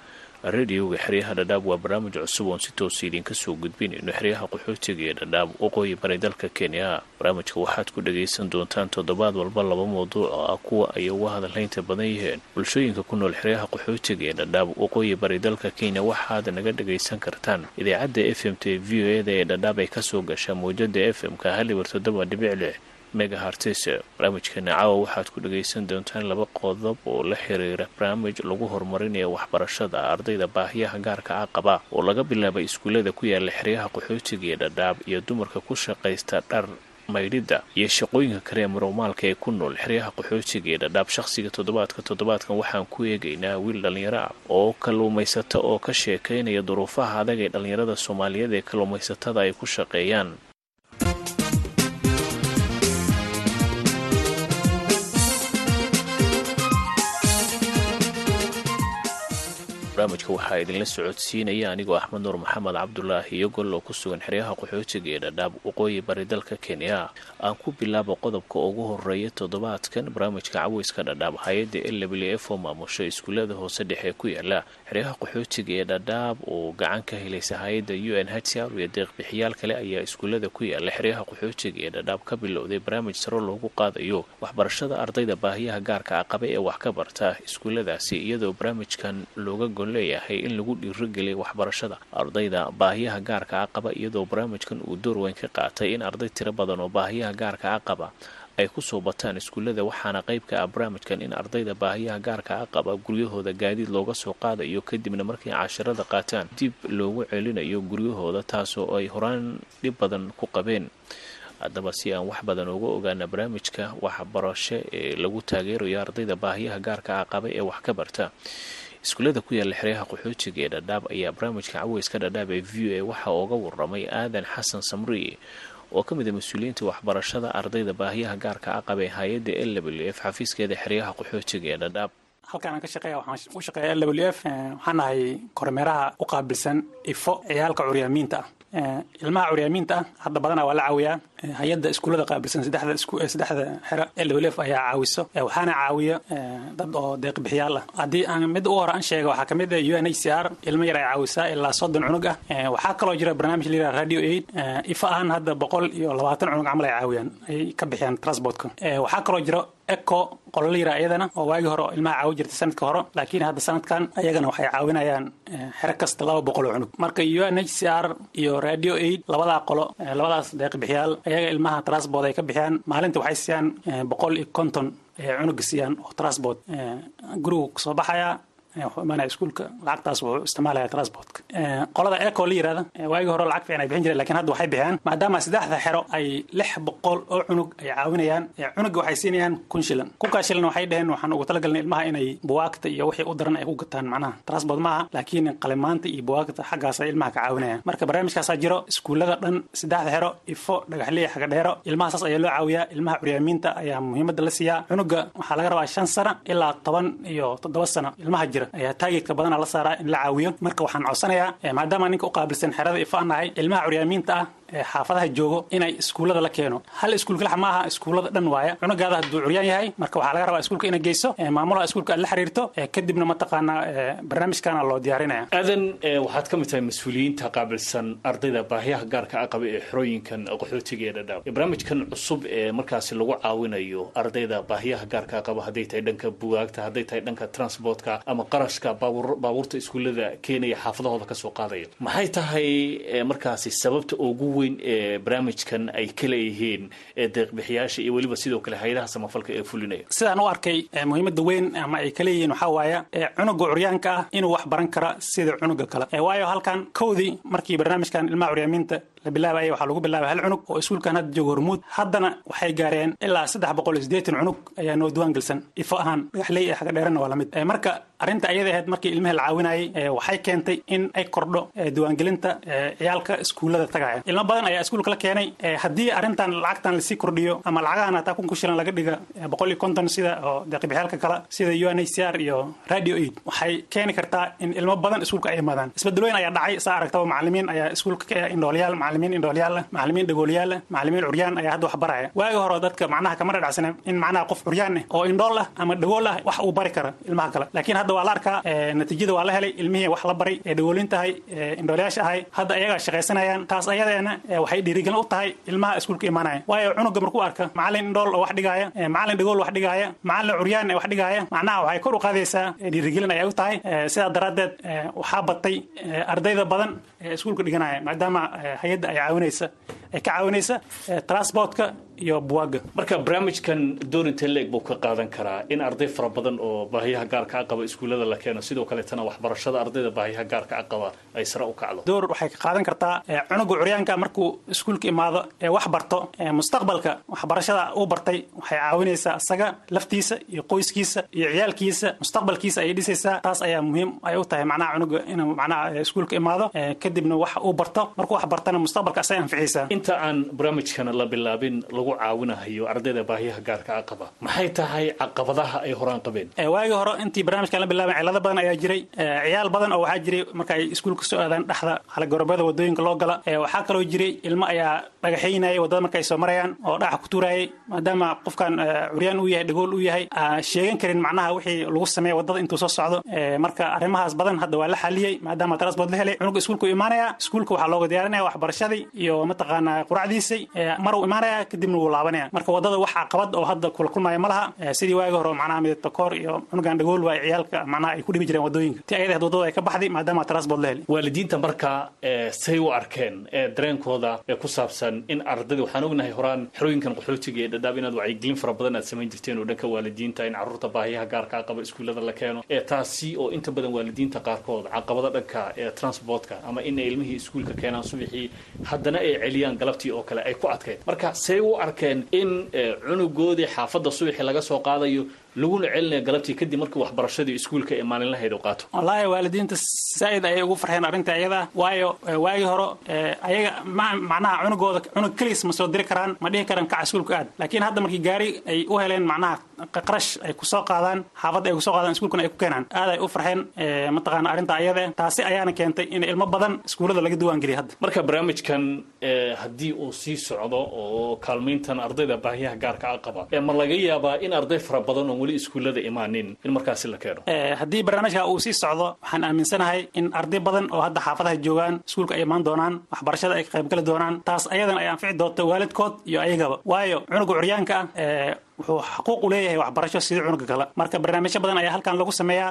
radioga xeryaha dhadhaab waa barnaamij cusub oon si toosa idinka soo gudbinayno xeryaha qaxootiga ee dhadhaab waqooyi bari dalka kenya. Barnaamijka waxaad ku dhagaysan doontaan toddobaad walba laba mawduuc oo ah kuwa ay uga hadalhaynta badan yihiin. Bulshooyinka ku nool xeryaha qaxootiga ee dhadhaab waqooyi bari dalka kenya waxaad naga dhagaysan kartaan. Idaacadda f m t v o eda ee dhadhaab ay ka soo gashaa mawjada f m-ka halibar toddoba dhibic lix megahartes barnaamijkeena caawa waxaad ku dhagaysan doontaan laba qodob oo la xiriira barnaamij lagu horumarinayo waxbarashada ardayda baahiyaha gaarka ah qaba oo laga bilaabay iskuullada ku yaalla xeryaha qaxootiga ee dhadhaab iyo dumarka ku shaqaysta dhar maydhidda iyo shaqooyinka kale ee marowmaalka ee ku nool xeryaha qaxootiga ee dhadhaab. Shaqsiga toddobaadka toddobaadkan waxaan ku eegaynaa wiil dhallinyaro ah oo kalluumaysata oo ka sheekaynaya duruufaha adag ee dhallinyarada soomaaliyeed ee kalluumaysatada ay ku shaqeeyaan barnaamijka waxaa idinla socodsiinaya anigoo axmed nuur maxamed cabdulaahi iyo gol oo ku sugan xeryaha qaxootiga ee dhadhaab waqooyi bari dalka kenya. Aan ku bilaabo qodobka ugu horreeya toddobaadkan barnaamijka caweyska dhadhaab hay'adda l w f oo maamusha iskuullada hoose dhexe ku yaalla xeryaha qaxootiga ee dhadhaab oo gacan ka helaysa hay'adda u n h r iyo deeqbixiyaal kale ayaa iskuullada ku yaalla xeryaha qaxootiga ee dhadhaab ka bilowday barnaamij saro loogu qaadayo waxbarashada ardayda baahiyaha gaarka ah qaba ee wax ka barta iskuulladaasi iyadoo barnaamijkan looga leeyahay in lagu dhiirogeliya waxbarashada. Ardayda baahiyaha gaarka ah qaba iyadoo barnaamijkan uu door weyn ka qaatay in arday tiro badan oo baahiyaha gaarka ah qaba ay ku soo bataan iskuullada waxaana qayb ka ah barnaamijkan in ardayda baahiyaha gaarka ah qaba guryahooda gaadiid looga soo qaadayo kadibna markay casharada qaataan dib loogu celinayo guryahooda taasoo ay horaan dhib badan ku qabeen. Haddaba si aan wax badan uga ogaana barnaamijka waxbarasho ee lagu taageerayo ardayda baahiyaha gaarka ah qaba ee wax ka barta iskuullada ku yaalla xeryaha qaxootiga ee dhadhaab ayaa barnaamijka caweyska dhadhaab ee v o a waxaa uga waramay aadan xasan samri oo ka mid a mas'uuliyiinta waxbarashada ardayda baahiyaha gaarka ah qaba ee hay'adda l w f xafiiskeeda xeryaha qaxootiga ee dhadhaab. Halkaan aan ka shaqeeya waxaan u shaqeeya l w f waxaan nahay kormeeraha u qaabilsan ifo ciyaalka curyaamiinta ah ilmaha curyaamiinta ah hadda badanaa waa la caawiyaa. Hay'adda iskuullada qaabilsan saddexda xero l w f ayaa caawiso. Waxaana caawiya dad oo deeqbixiyaal ah. Haddii aan mid u hore aan sheega waxaa ka mid ah u n h c r ilmo yar ay caawisaa ilaa soddon cunug ah. Waxaa kaloo jira barnaamij la yidhaha radio aid. Ifa ahaan hadda boqol iyo labaatan cunug camal ay caawiyaan ay ka bixiyaan transportka. Waxaa kaloo jira eco qolo la yidhaha iyadana oo waagii hore ilmaha caawi jirtay sanadka hore laakiin hadda sanadkan ayagana waxay caawinayaan xero kasta laba boqol oo cunug. Marka u n h c r iyo radio aid labadaa qolo labadaas deeqbixiyaal ayaga ilmaha transport ay ka bixiyaan. Maalinta waxay siiyaan boqol iyo konton cunuga siiyaan oo transport gurigu ka soo baxaya imaanaya iskuulka lacagtaas wuxuu isticmaalaya transportka. Qolada eco la yirahda waagii hore lacag fiican ay bixin jireen lakiin hadda waxay bixiyaan. Maadaama saddexda xero ay lix boqol oo cunug ay caawinayaan cunuga waxay siinayaan kun shilan. Kunkaa shilan waxay dheheen waxaan ugu talagalnay ilmaha inay buwaagta iyo wixii u daran ay ku gataan macnaha transport maaha laakiin qalimaanta iyo buwaagta xaggaas ay ilmaha ka caawinayaan. Marka barnaamijkaasaa jiro iskuullada dhan saddexda xero ifo dhagaxliya xagadheero ilmaha saas ayaa loo caawiyaa ilmaha curyaamiinta ayaa muhiimadda la siiyaa. Cunuga waxaa laga rabaa shan sano ilaa toban iyo toddoba sano ilmaha jira ayaa taageedka badana la saaraa in la caawiyo. Marka waxaan codsanayaa maadaama ninka u qaabilsan xerada ifaan nahay ilmaha curyaamiinta ah xaafadaha joogo inay iskuullada la keeno. Hal iskuul kalax maaha iskuullada dhan waaya. Cunugaada hadduu curyaan yahay marka waxaa laga rabaa iskuulka inay geyso. Maamulaha iskuulka aad la xiriirto kadibna mataqaanaa barnaamijkana loo diyaarinaya. Aadan waxaad ka mid tahay mas'uuliyiinta qaabilsan ardayda baahiyaha gaarka ah qaba ee xerooyinkan qaxootiga ee dhadhaab. Barnaamijkan cusub ee markaasi lagu caawinayo ardayda baahiyaha gaarka qaba hadday tahay dhanka bugaagta hadday tahay dhanka transportka ama qarashka baabuurta iskuullada keenaya xaafadahooda ka soo qaadaya. Maxay tahay markaasi sababta ugu weyn ee barnaamijkan ay ka leeyihiin deeqbixiyaasha iyo weliba sidoo kale hay'adaha samafalka ee fulinaya. Sidaan u arkay muhiimada weyn ama ay ka leeyihiin waxaa waaya cunuga curyaanka ah inuu wax baran kara sida cunuga kale. Waayo halkan kowdii markii barnaamijkan ilmaha curyaamiinta la bilaabayay waxaa lagu bilaabay hal cunug oo iskuulkan hadda jooga hormuud. Haddana waxay gaareen ilaa saddex boqol iyo cunug ayaa noo diwaan gelsan ifo ahaan dhagaxley ee xaga dheerana waa la mid marka arrinta ayada ahayd markii ilmihii la caawinayay waxay keentay in ay kordho diiwaangelinta ciyaalka iskuullada tagaya. Ilmo badan ayaa iskuulka la keenay haddii arrintan lacagtan la sii kordhiyo ama lacagahan hataa kun ku shilan laga dhiga boqol iyo konton sida oo deeqibixyaalka kale sida u n h c r iyo radio aid waxay keeni kartaa in ilmo badan iskuulka ay imaadaan. Isbedelooyin ayaa dhacay saa aragtaba macalimiin ayaa iskuulka ka indhoolyaal macalimiin indhoolyaal macalimiin dhagoolyaal ah macalimiin curyaan ayaa hadda wax baraya. Waagi hore dadka macnaha kama dhadhacsana in macnaha qof curyaan oo indhool ah ama dhagool ah wax uu bari kara ilmaha kale. Laakiin hadda waa la arkaa natiijada waa la helay ilmihii wax la baray ee dhagoolin tahay indhoolyaasha ahay hadda ayagaa shaqaysanayaan taas ayadeena waxay dhiirigelin u tahay ilmaha iskuulka imaanaya. Waayo cunuga markuu arka macalin indhool oo wax dhigaaya macalin dhagool wax dhigaaya macalin curyaan ee wax dhigaaya macnaha waxay kor u qaadaysaa dhiirigelin ayay u tahay sidaa daraaddeed waxaa batay ardayda badan ee iskuulka dhiganaya maadaama hay'adda ay caawinaysa ay ka caawinaysa transportka iyo buwaaga marka barnaamijkan doorinta leeg buu ka qaadan karaa in arday fara badan oo baahiyaha gaarka a qaba iskuullada la keeno. Sidoo kaleetana waxbarashada ardayda baahiyaha gaarka a qaba ay sare u kacdo. Door waxay ka qaadan kartaa cunuga curyaanka markuu iskuulka imaado ee wax barto mustaqbalka waxbarashada uu bartay waxay caawinaysaa isaga laftiisa iyo qoyskiisa iyo ciyaalkiisa mustaqbalkiisa ayay dhisaysaa. Taas ayaa muhiim ay u tahay macnaha cunuga inuu macnaha iskuulka imaado kadibna wax uu barto. Markuu wax bartana mustaqbalka asay anficaysaa inta aan barnaamijkan la bilaabin lagu caawinahayo ardayda baahiyaha gaarka a qaba. Maxay tahay caqabadaha ay horaan qabeen? Waagii hore intii barnaamijkan la bilaabay cilado badan ayaa jiray. Ciyaal badan oo waxaa jiray marka ay iskuulka soo aadaan dhexda halagorobada waddooyinka loo gala. Waxaa kaloo jiray ilmo ayaa dhagaxaynayay waddada marka ay soo marayaan oo dhagaxa ku tuurayay maadaama qofkan curyaan uu yahay dhagool uu yahay. Sheegan karin macnaha wixii lagu sameeya waddada intuu soo socdo. Marka arrimahaas badan hadda waa la xaliyey maadaama transport la helay cunuga iskuulka imaanaya iskuulka waxaa looga diyaarinaya waxbarashadii iyo mataqaanaa quracdiisay maruu imaanaya kadibna wuu laabanaya. Marka waddada wax caqabad oo hadda kula kulmaya ma laha sidii waagi hore macnaha midabta koor iyo cunugan dhagool waa ciyaalka macnaha ay ku dhibi jireen waddooyinka ti ayada waddada ay ka baxday maadaama transport la helay waalidiinta marka say u arkeen dareenkooda ee ku saabsan in ardayda waxaan ognahay horaan xerooyinkan qaxootiga ee dhadhaab inaad wacyigelin fara badan aad samayn jirteen oo dhanka waalidiinta in carruurta baahiyaha gaarkaa qaba iskuullada la keeno. Ee taasi oo inta badan waalidiinta qaarkood caqabada dhanka ee transportka ama in ay ilmihii iskuulka keenaan subaxii haddana ay celiyaan galabtii oo kale ay ku adkayd marka say u arkeen in cunugoodii xaafadda subaxii laga soo qaadayo laguna celinaya galabtii kadib markii waxbarashadii iskuulka ee maalinlahayd u qaato. Wallaahi waalidiinta zaa'id ayay ugu farxeen arrinta ayada waayo waagii hore ayaga macnaha cunugooda cunug keliis ma soo diri karaan ma dhihi karaan kaca iskuulka aad. Laakiin hadda markii gaari ay u heleen macnaha qarash ay ku soo qaadaan xaafadda ay ku soo qaadaan iskuulkana ay ku keenaan. Aad ay u farxeen mataqaana arrinta ayada taasi ayaana keentay in ilmo badan iskuullada laga diwaan geliya hadda. Marka barnaamijkan haddii uu sii socdo oo kaalmayntan ardayda baahiyaha gaarka a qaba ma laga yaabaa in arday fara badan oo weli iskuullada imaanin in markaasi la keeno. Haddii barnaamijka uu sii socdo waxaan aaminsanahay in arday badan oo hadda xaafadaha joogaan iskuulka ay imaan doonaan waxbarashada ay ka qaybgali doonaan taas ayadan ay anfici doonto waalidkood iyo ayagaba. Waayo cunuga curyaanka ah wuxuu xaquuq u leeyahay waxbarasho sidii cunuga kale. Marka barnaamijyo badan ayaa halkan lagu sameeyaa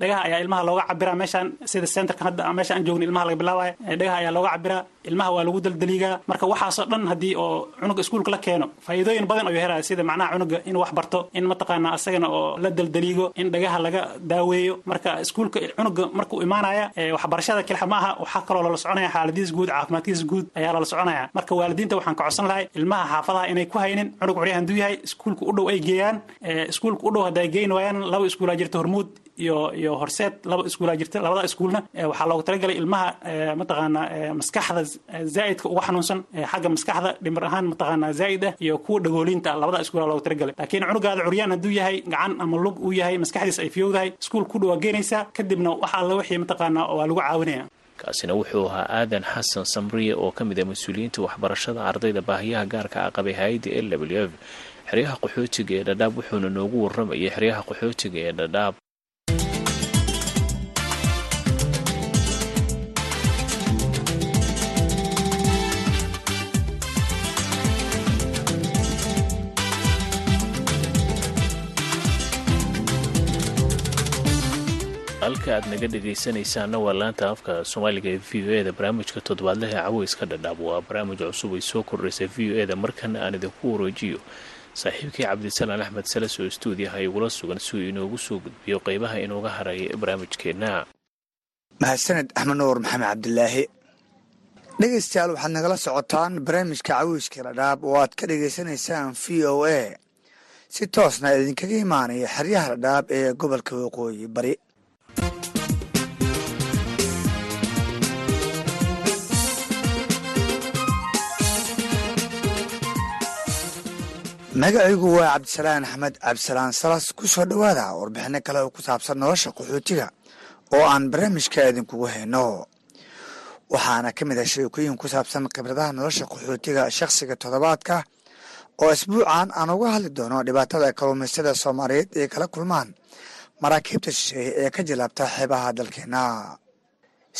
dhagaha ayaa ilmaha looga cabiraa meeshaan sida centerka hadda meesha aan joogna ilmaha laga bilaabaya dhagaha ayaa looga cabiraa ilmaha waa lagu daldaliigaa marka waxaasoo dhan haddii oo cunuga iskuulka la keeno faa'iidooyin badan ayuu helaya sida macnaha cunuga inuu wax barto in mataqaana asagana oo la daldaliigo in dhagaha laga daaweeyo. Marka iskuulka cunuga markuu imaanaya waxbarashada kelixa ma aha waxaa kaloo lala soconaya xaaladiis guud caafimaadkiisa guud ayaa lala soconaya marka waalidiinta waxaan ka codsan lahay ilmaha xaafadaha inay ku haynin cunug curya handuu yahay iskuulka u dhow ay geeyaan iskuulka u dhow hadda ay geyn waayaan laba iskuulaa jirta hormuud iyo iyo horseed laba iskuulaa jirta labada iskuulna waxaa loogu talagalay ilmaha mataqaana maskaxda zaa'idka uga xanuunsan xagga maskaxda dhimir ahaan mataqaana zaa'id ah iyo kuwa dhagoolinta labada iskuulaa loogu talagalay. Laakiin cunugaada curyaan hadduu yahay gacan ama lug uu yahay maskaxdiisa ay fiyowdahay iskuul ku dhow waa geenaysaa kadibna waxa alla wixii mataqaana waa lagu caawinaya. Kaasina wuxuu ahaa aadan xasan samriye oo ka mid ah mas'uuliyiinta waxbarashada ardayda baahiyaha gaarka a qabay hay'adda l w f xeryaha qaxootiga ee dhadhaab wuxuuna noogu warramayay xeryaha qaxootiga ee dhadhaab. Halka aad naga dhegaysanaysaanna waa laanta afka soomaaliga ee v o e da barnaamijka toddobaadlaha caweyska dhadhaab. Waa barnaamij cusub ay soo kordhaysay v o e da markana aan idinku wareejiyo saaxiibkii cabdisalaan axmed salas oo stuudiyaha igula sugan si uu inoogu soo gudbiyo qeybaha inooga haray barnaamijkeenna. Mahadsaned axmed nuur maxamed cabdilaahi? Dhegeystayaal waxaad nagala socotaan barnaamijka cawiiska dhadhaab oo aad ka dhegeysanaysaan v o a. Si toosna idinkaga imaanaya xeryaha dhadhaab ee gobolka waqooyi bari magacaygu waa cabdisalaan axmed cabdisalaan salas ku soo dhowaada warbixino kale oo ku saabsan nolosha qaxootiga oo aan barnaamijka idinkugu hayno. Waxaana ka mid ah sheekooyin ku saabsan khibradaha nolosha qaxootiga shakhsiga toddobaadka oo isbuucan aan uga hadli doono dhibaatada kalluumaystada soomaaliyeed ay kala kulmaan maraakiibta shisheeye ee ka jilaabta xeebaha dalkeena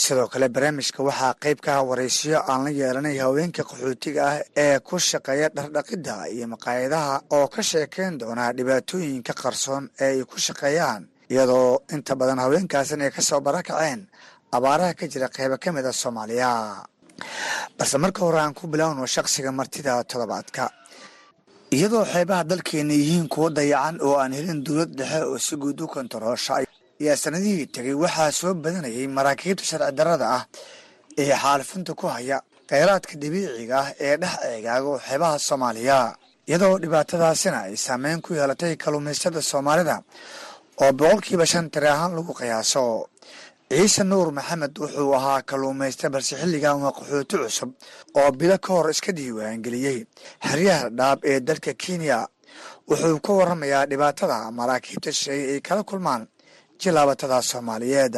sidoo kale barnaamijka waxaa qeyb ka waraysiyo aan la yeelanay haweenka qaxootiga ah ee ku shaqeeya dhardhaqidda iyo maqaayadaha oo ka sheekeyn doona dhibaatooyinka qarsoon ee ay ku shaqeeyaan. Iyadoo inta badan haweenkaasan ay ka soo barakaceen abaaraha ka jira qeybo ka mid a soomaaliya. Balse marka hore aan ku bilaawno shakhsiga martida toddobaadka iyadoo xeebaha dalkeena yihiin kuwo dayacan oo aan helin dowlad dhexe oo si guud u kontaroosha ayaa sanadihii tegay waxaa soo badanayay maraakiibta sharci darrada ah ee xaalifinta ku haya kheyraadka dabiiciga ah ee dhex eegaago xeebaha soomaaliya. Iyadoo dhibaatadaasina ay saameyn ku yeelatay kalluumaystada soomaalida oo boqolkiiba shan tiri ahaan lagu qiyaaso. Ciise nuur maxamed wuxuu ahaa kalluumaysta balse xilligan waa qaxooti cusub oo bilo ka hor iska diiwaangeliyey xeryaha dhaab ee dalka kenya. Wuxuu ka waramayaa dhibaatada maraakiibta shisheeye ay kala kulmaan jilaabatada soomaaliyeed.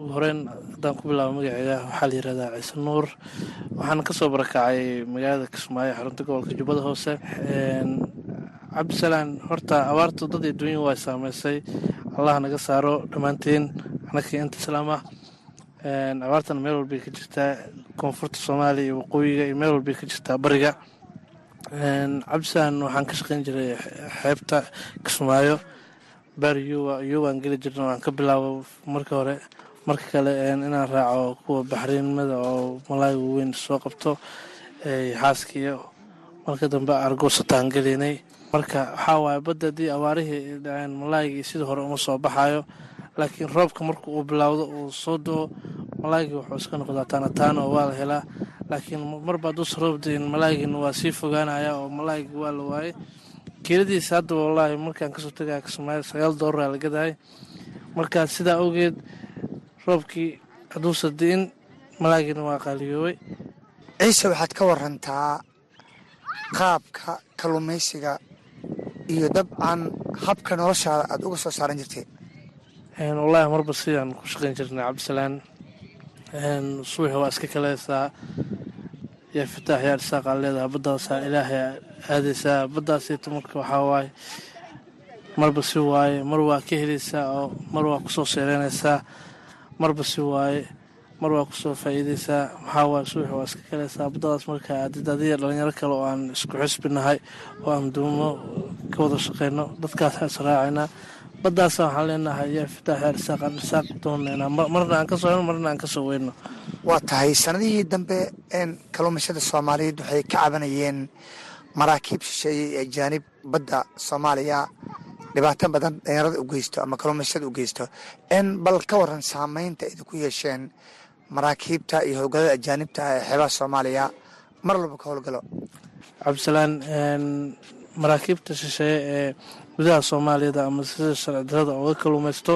Ugu horeyn haddaan ku bilaabo magaceyga waxaa la yirahdaa ciise nuur. Waxaana ka soo barakacay magaalada kismaayo xarunta gobolka jubbada hoose. Cabdisalaan horta abaartu dad adduunya waa saameysay allah naga saaro dhammaanteen anakii inta islaam ah. Abaartana meel walbay ka jirtaa koonfurta soomaaliya iyo waqooyiga iyo meel walbay ka jirtaa bariga. Cabdisalaan waxaan ka shaqeyn jiray xeebta kismaayo yuwa yuwaan geli jirna waan ka bilaabo marka hore. Marka kale inaan raaco kuwa baxriinimada oo malaaga weyn soo qabto xaaskiiyo marka dambe argoosataan gelinay marka waxaa waaye badda haddii abaarihii dhaceen malaagii sidii hore uma soo baxayo laakiin roobka marka uu bilowdo uu soo do-o malaagii wuxuu iska noqdaa taanataano oo waa la helaa. Laakiin marba hadduusa roob dayin malaagiina waa sii fogaanaya oo malaagii waa la waayay kiiladiisa hadda wallaahi markaan ka soo tegaya kismaayo sagaal doolara la gadahay marka sidaa awgeed roobkii hadduusa di'in malaagiina waa qaaliyoobay. Ciise waxaad ka warantaa qaabka kalluumaysiga iyo dabcan habka noloshaada aada uga soo saaran jirtay. Wallaahi marba sidaan ku shaqayn jirnay cabdisalaan subaxi waa iska kaleysaa yaa fitaax yaa dhisaaqaa leedaha baddaasaa ilaahay aadaysaa baddaasita marka waxaa waaye. Marba si waaye mar waa ka helaysaa oo mar waa ku soo seereynaysaa marba si waaye mar waa ku soo faa'iideysaa maxaa waaye subaxi waa iska kaleysaa baddadaas markaa aadid adiga dhalinyaro kale oo aan isku xisbinahay oo aan duumo ka wada shaqeyno dadkaasa israacaynaa baddaasa waxaan leenahay yaa fitaax yaa dhisaaqaan dhisaaq doonaynaa marna aan ka soo heno marna aan ka soo weyno waa tahay sanadihii dambe kalluumaysada soomaaliyeed waxay ka cabanayeen maraakiib shisheeye ee ajaanib badda soomaaliya. Dhibaato badan dhalinyarada u geysto ama kalluumaysada u geysto. N bal ka waran saameynta idinku yeesheen maraakiibta iyo howlgallada ajaanibta ee xeebaha soomaaliya. Mar walba ka howlgalo cabdisalaan maraakiibta shisheeye ee gudaha soomaaliyada ama sida sharci darada oga kalluumaysto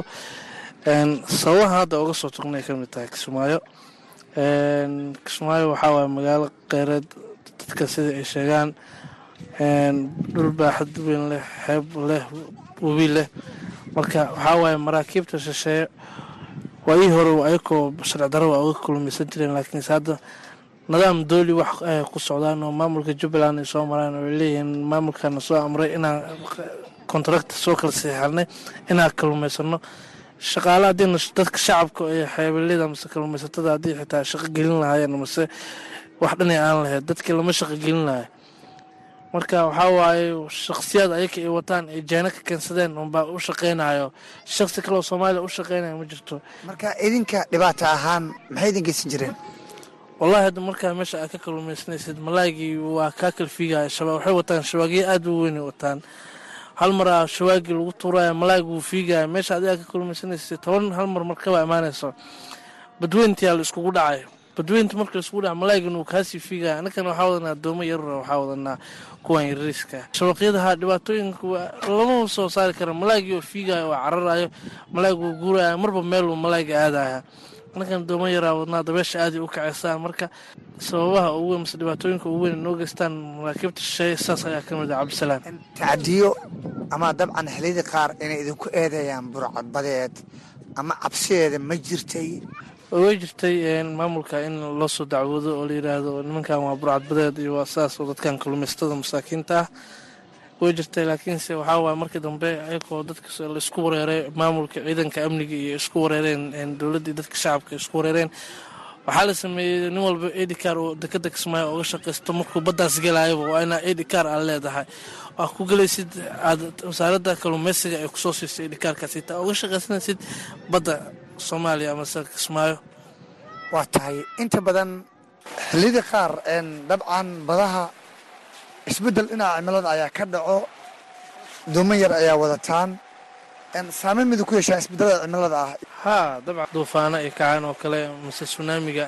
sababaha hadda oga soo tugnay ka mid tahay kismaayo kismaayo waxaa waaya magaalo kheyreed dadka sida ay sheegaan. Dhul baaxad weyn leh xeeb leh webi leh. Marka waxaa waaye maraakiibta shisheeye. Waayii hore ayakoo sharci daro waa uga kalluumaysan jireen laakiinse hadda nidaam dooli wax ku socdaan oo maamulka jubbaland ay soo maraan oo ay leeyihiin maamulkana soo amray inaan kontrakta soo kala saxiixanay inaan kalluumaysano shaqaale haddiina dadka shacabka ee xeebelida mase kalluumaysatada haddii xitaa shaqo gelin lahaayeen mase wax dhanay aan lahayd dadkii lama shaqo gelin lahay marka waxaa waaye shaksiyaad ayaka ay wataan ay jeena ka keensadeen unbaa u shaqeynayo shaksi kaleoo soomaaliya u shaqeynaya ma jirto. Marka idinka dhibaato ahaan maxay idin geysan jireen? Wallahi hadda markaa meesha aad ka kalluumaysanaysid malaagii waa kaa kalfiigaya shaba waxay wataan shabaagyo aad u weynay wataan hal maraa shawaagii lagu tuuraya malaagi wuu fiigaya meesha adigaa ka kalluumaysanaysid toban hal mar markaba imaanayso badweyntiyaa la iskugu dhacayo badweynta marka la isku dhaca malaaygana uu kaasii fiigaya annakana waxaa wadanaa doomo yarura waxaa wadanaa kuwan yariiska shabaqyadaha dhibaatooyinka lama soo saari kara malaagii oo fiigaya oo cararayo malaayg uu guuraya marba meeluu malaayga aadaya annakan doomo yaraa wadnaa dabeesha aaday u kacaysaan marka sababaha ugu weyn mase dhibaatooyinka ugu weyn noo geystaan maraakiibta shisheeye saas ayaa ka mid ah cabdisalaam. Tacadiyo ama dabcan xilliyadii qaar inay idinku eedeeyaan burcadbadeed ama cabsideeda ma jirtay. Way jirtay maamulka in loo soo dacwoodo oo la yidhaahdo nimankan waa burcadbadeed iyo waa saas oo dadkan kalumaystada masaakiinta ah way jirtay laakiinse waxaa waaya markii dambe ayagoo dadka la isku wareeray maamulka ciidanka amniga iyo isku wareereen dowladdii dadka shacabka isku wareereen. Waxaa la sameeyey nin walba edikar oo dekada kismaayo oga shaqaysto markuu baddaas gelaayaba waa inaa edikar aad leedahay. Waa ku gelaysid aad wasaaradda kalluumeysiga ay ku soo siisay edikaarkaas taa oga shaqaysanaysid badda soomaaliya amase kismaayo waa tahay. Inta badan xilliyadii qaar dabcan badaha isbeddel dhinaca cimilada ayaa ka dhaco doomo yar ayaa wadataan saameyn midu ku yeeshaa isbedelada cimilada ah haa dabcan duufaano ay kacaan oo kale mase sunaamiga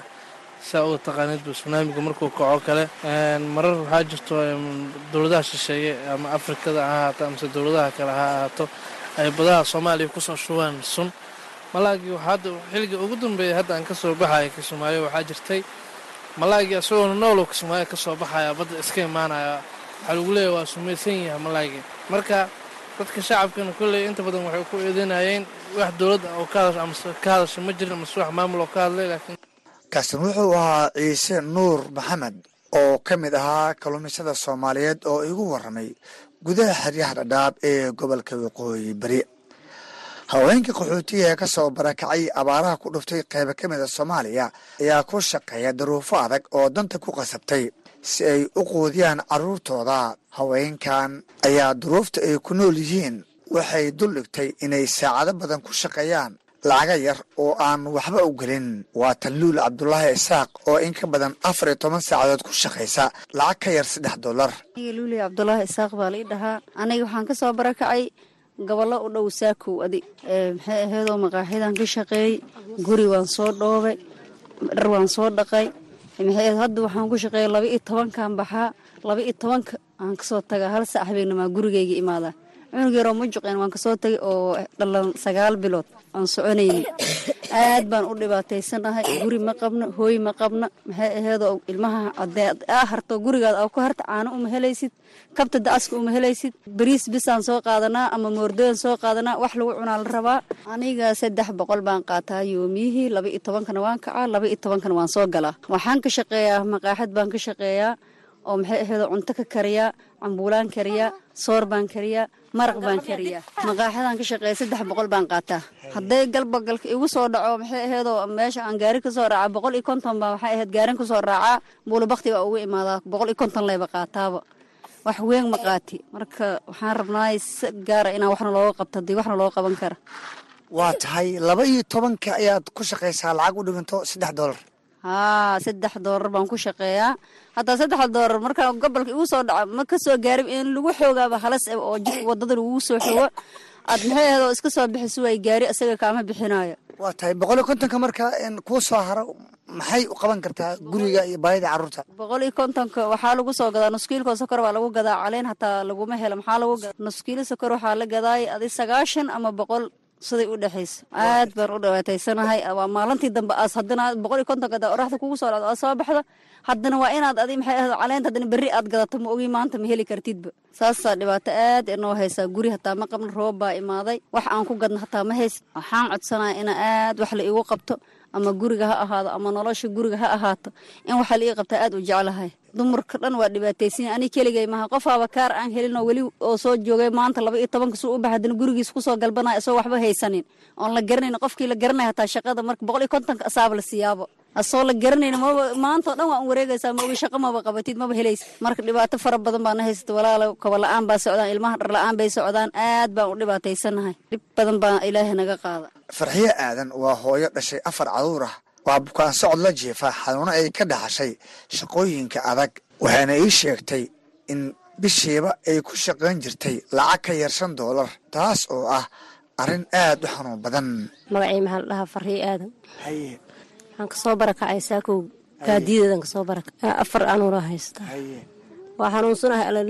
saa uga taqaaniidba sunaamiga markuu kaco kale marar waxaa jirto dowladaha shisheeye ama afrikada ha ahaato amase dowladaha kale ha ahaato ay badaha soomaaliya ku soo shubaan sun. Malaagii hadda xilliga ugu dambeeya hadda aan ka soo baxaya kismaayo waxaa jirtay malaagii isagoona noolow kismaayo ka soo baxaya badda iska imaanaya waxaa lagu leeyahy waa sumaysan yahay malaagii marka dadka shacabkana kolley inta badan waxay ku eedeynayeen wax dowladda oo ka hadasha amase ka hadasha ma jirin amase wax maamul oo ka hadlay laakiin kaasin wuxuu ahaa ciise nuur maxamed oo ka mid ahaa kalluumaysada soomaaliyeed oo igu warramay gudaha xeryaha dhadhaab ee gobolka waqooyi beri haweenka qaxootiga ee ka soo barakacay abaaraha ku dhuftay qaybo ka mida soomaaliya ayaa ku shaqeeya daruufo adag oo danta ku qasabtay si ay u quudiyaan carruurtooda haweenkan ayaa duruufta ay ku nool yihiin. Waxay dul dhigtay inay saacado badan ku shaqeeyaan. Lacaga yar oo aan waxba u gelin. Waa tanluul cabdulaahi isaaq oo in ka badan afar iyo toban saacadood ku shaqaysa lacag ka yar saddex aniga luuli cabdulaahi isaaq baa lai dhahaa. Aniga waxaan ka soo barakacay gobollo u dhow saakow adi maxay ahaydoo maqaaxyadan ka shaqeeyey? Guri waan soo dhoobay dhar waan soo dhaqay. Maxay hadda waxaan ku shaqeeyay laba iyo tobankan baxaa laba iyo tobanka aan ka soo tagaa hal saac habeenamaa gurigayga imaadaa cunug yaroo mujuqeen waan ka soo tagay oo dhalan sagaal bilood aan soconayni aad baan u dhibaataysanahay guri ma qabno hooy ma qabno. Maxay aheedoo ilmaha aa harto gurigaada aa ku harta caano uma helaysid. Kabta dacaska uma helaysid. Bariis bisaan soo qaadanaa ama moordooyan soo qaadanaa wax lagu cunaa la rabaa. Aniga saddex boqol baan qaataa yoomiyihii laba iyo tobankana waan kacaa laba iyo tobankana waan soo galaa. Waxaan ka shaqeeyaa maqaaxad baan ka shaqeeyaa oo maxay aheedoo cunto ka kariyaa cambuulaan kariyaa soor baan kariyaa maraq baan kariyaa. Maqaaxadaan ka shaqeeya saddex boqol baan qaataa hadday galbagalka igu soo dhaco maxay aheedoo meesha aan gaari ka soo raaca boqol iyo konton baa waxay ahayd gaarin ka soo raacaa buulabakti baa ugu imaadaa boqol iyo konton leyba qaataaba. Wax weyn ma qaati. Marka waxaan rabnaay si gaara inaan waxna looga qabto haddii waxna looga qaban kara waa tahay laba iyo tobanka ayaad ku shaqaysaa lacag u dhiganto saddex dollar. Haa saddex doolar baan ku shaqeeyaa haddaa saddex doolar markaa gobolka igu soo dhaca ma ka soo gaarin in lagu xoogaaba halas oo jidka waddada lagugu soo xoogo. Aad maxay ahayd oo iska soo bixiso waay gaari isaga kaama bixinayo waa tahay boqol iyo kontonka marka kuu soo haro maxay u qaban kartaa guriga iyo baayida carruurta boqol iyo kontonka waxaa lagu soo gadaa nuskiilkoo sokor baa lagu gadaa caleen hataa laguma helo. Maxaa lagu gadaa? Nuskiilo sokor waxaa la gadaay adi sagaashan ama boqol siday u dhexayso aad baan u dhibaataysanahay waa maalintii dambe aas haddana boqol iyo konton gadaa oraxda kugu soo dhacdo aad soo baxda haddana waa inaad adi maxay ahayd caleenta haddana berri aad gadato ma ogi maanta ma heli kartidba. Saasaa dhibaato aad inoo haysaa guri hataa ma qabno roob baa imaaday. Wax aan ku gadno hataa ma hays waxaan codsanaya ina aad wax la iigu qabto ama guriga ha ahaado ama nolosha guriga ha ahaato in waxa la ii qabtaa aad u jeclahay. Dumarka dhan waa dhibaataysanya ani keligay maha qofaaba kaar aan helin oo weli oo soo joogay maanta laba iyo tobanka suu u baxa hadana gurigiis ku soo galbanaya isagoo waxba haysanin. Oon la garanayn qofkii la garanaya hataa shaqada marka boqol iyo kontonka asaaba la siyaabo asoo la garanayn maba maantao dhan waa un wareegaysaa maogi shaqo maba qabatid maba helaysa marka dhibaato fara badan baana haysata walaala koba la'aan baa socdaan ilmaha dhar la'aan bay socdaan aad baan u dhibaataysanahay dhib badan baa ilaahay naga qaada. Farxiyo aadan waa hooyo dhashay afar carruur ah. Waa bukaan socod la jiifa xanuuno ay ka dhaxashay shaqooyinka adag. Waxaana ii sheegtay in bishiiba ay ku shaqayn jirtay lacag ka yar shan doolar taas oo ah arrin aad u xanuun badan. Magacay maxaa la dhahaa farxiyo aadan waxaan ka soo barakacay saakow gaadiyadeedan ka soo baraka afar anuura haystaa. Waa xanuunsanahay alla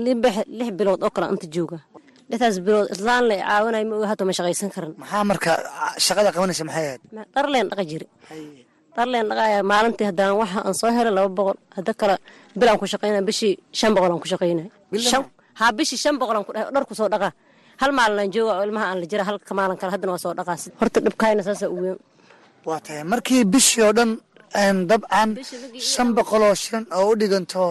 lix bilood oo kale anta jooga. Lixdaas bilood islaan la caawinay ma oga hata ma shaqaysan karan maxaa marka shaqada qabanaysa maxay ahayd? Dharleen dhaqa jiri. Dharleen dhaqaya maalintii haddaan waxa aan soo helay laba boqol hadda kale bil aan ku shaqaynay bishii shan boqol aan ku shaqaynay haa bishii shan boqol aan ku dhahay dhar ku soo dhaqaa hal maalin aan jooga oo ilmaha aan la jira halka maalin kale haddana waa soo dhaqaa horta dhibkaayna saasa u weyn waa tahay markii bishii oo dhan dabcan shan boqoloo shilin oo u dhiganto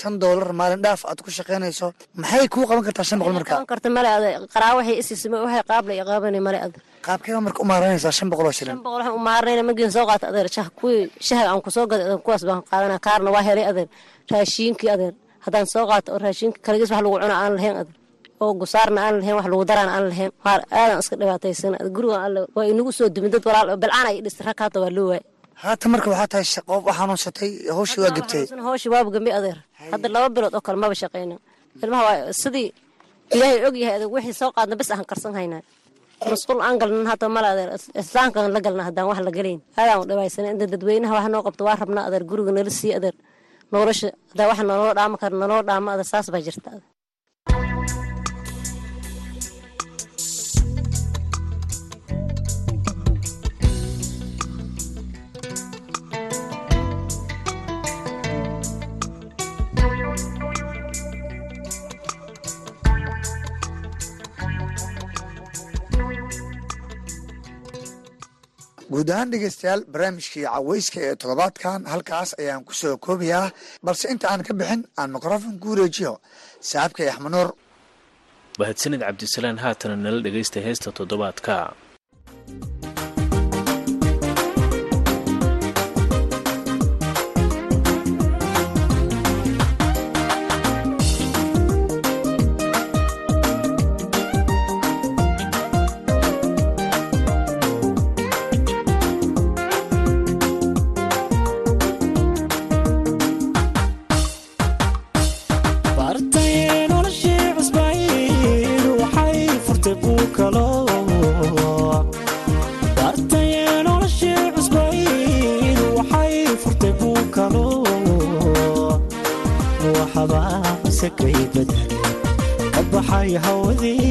shan doolar maalin dhaaf aad ku shaqaynayso maxay kuu qaban kartaa shan boqol marka qaban karta male ada qaraa waxay isiisima waxay qaabla i qaabanay male ada qaabkeeba marka u maaranaysaa shan shilin? Shan boqol waxaan u maaranayna magiin soo qaata adeer shah kuwii shahaga aan ku soo gaday adeer kuwaas baan qaadana kaarna waa helay adeer raashiinkii adeer haddaan soo qaato oo raashiinka kaligiis wax lagu cuna aan lahayn adeer oo gusaarna aan lahayn wax lagu daraan aan lahayn. Aadan iska dhibaataysan guriga alle waa inagu soo dumin dad walaal balcaan ay dhistay rag waa loo waay haatan marka waxaa tahay qof xanuunsatay hawshii waa gabtay hawshii waaba gambi adeer. Hadda laba bilood oo kale maba shaqayna ilmaha waa sidii ilaahay og yahay adeeg wixii soo qaadna bis aan karsan haynaa masquul aan galnan hata male adeer islaankan la galna haddaan wax la galayn. Aadaan u dhibaysana inta dadweynaha wax noo qabto waa rabnaa adeer guriga nala sii adeer. Nolosha hadaa wax naloo dhaama kara naloo dhaama adeer saas baa jirta. adeer guud ahaan dhegeystayaal barnaamijkii caweyska ee toddobaadkan halkaas ayaan ku soo koobayaa balse inta aan ka bixin aan mikrofon ku wareejiyo saaxiibkay axmed nuur mahadsanid cabdisalaan haatana nala dhegaysta heesta toddobaadka baraarugayo ilbaxay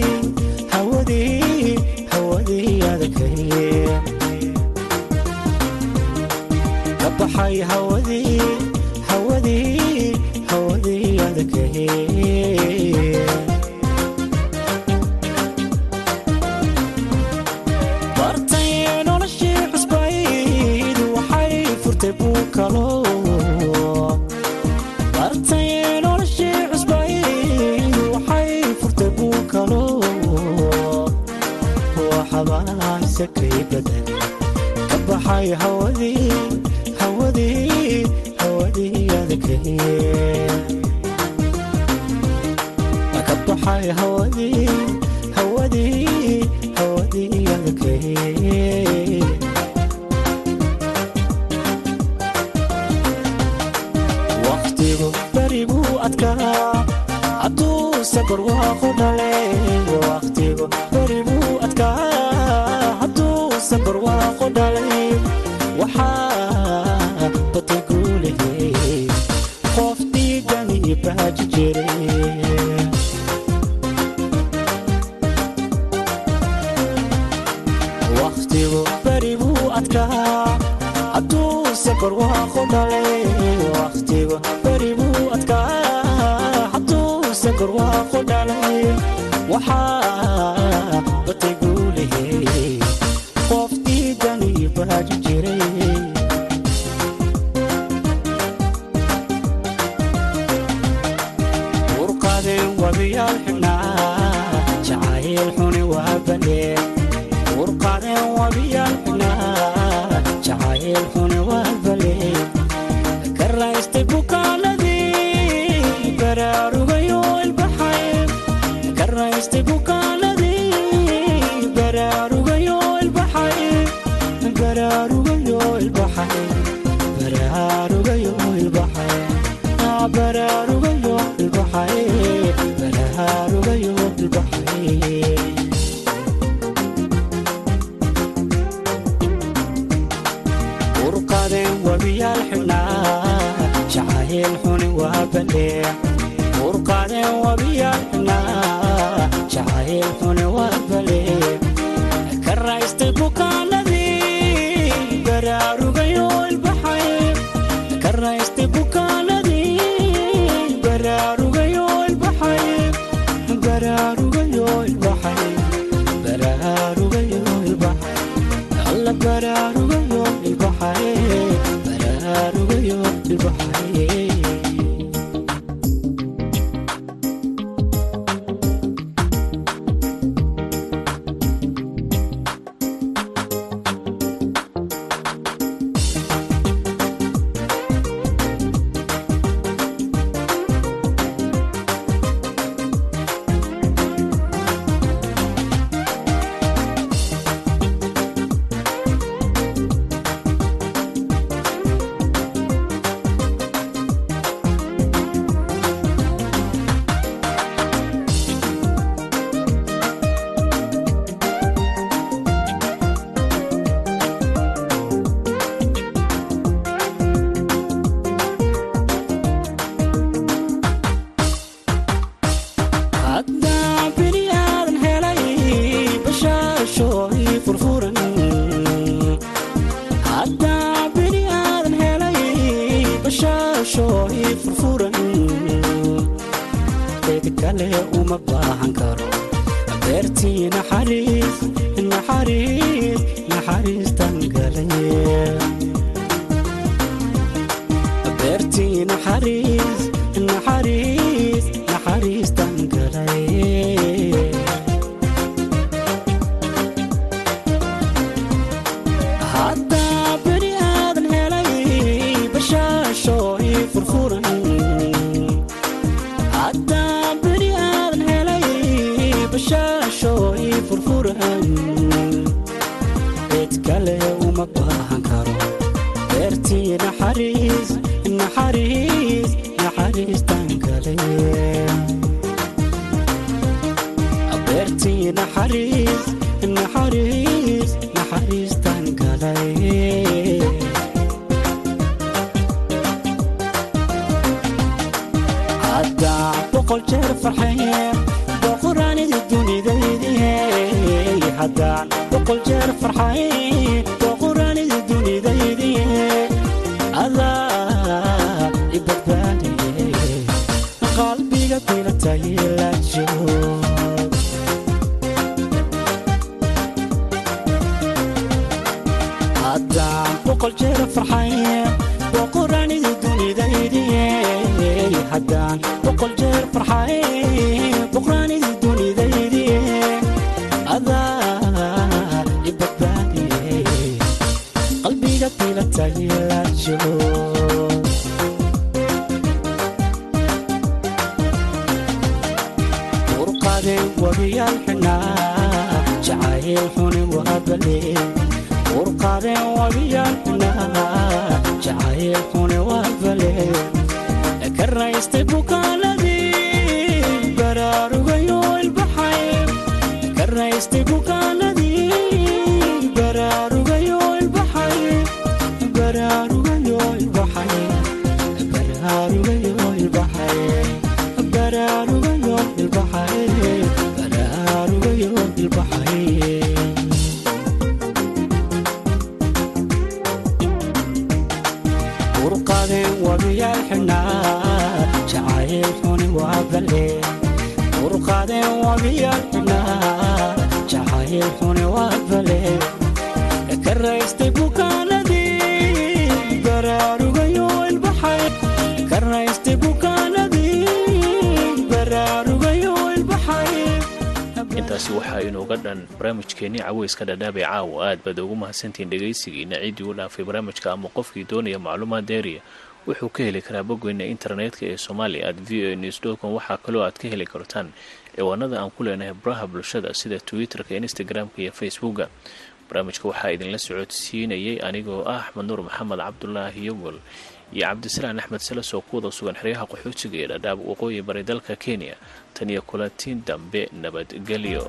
furfuran. Cid kale uma baahan karo. Beertii naxariis naxariis naxariistan galaye beertii naxariis naxariis naxariistan cid kale uma baahan karo. Beertii naxariis naxariis jeer xuni waa balee ka raystay bukaaladii baraarugayo ilbaxay ka raystay intaasi waxaa inooga dhan barnaamijkeennii caweyska dhadhaabee caawa aad baad ugu mahadsantihiin dhegaysigiina ciddii u dhaafay barnaamijka ama qofkii doonaya macluumaad deeriya wuxuu ka heli karaa boggeena internetka ee somalia at v o news com. Waxaa kaloo aad ka heli kartaan ciwaanada aan ku leenahay baraha bulshada sida twitter-ka instagram-ka iyo facebooka barnaamijka waxaa idinla socodsiinayay anigoo ah axmed nuur maxamed cabdulaahi yogol iyo cabdisalaan axmed salas oo ku wada sugan xeryaha qaxootiga ee dhadhaab waqooyi bari dalka kenya. Tan iyo kulantiin dambe nabadgelyo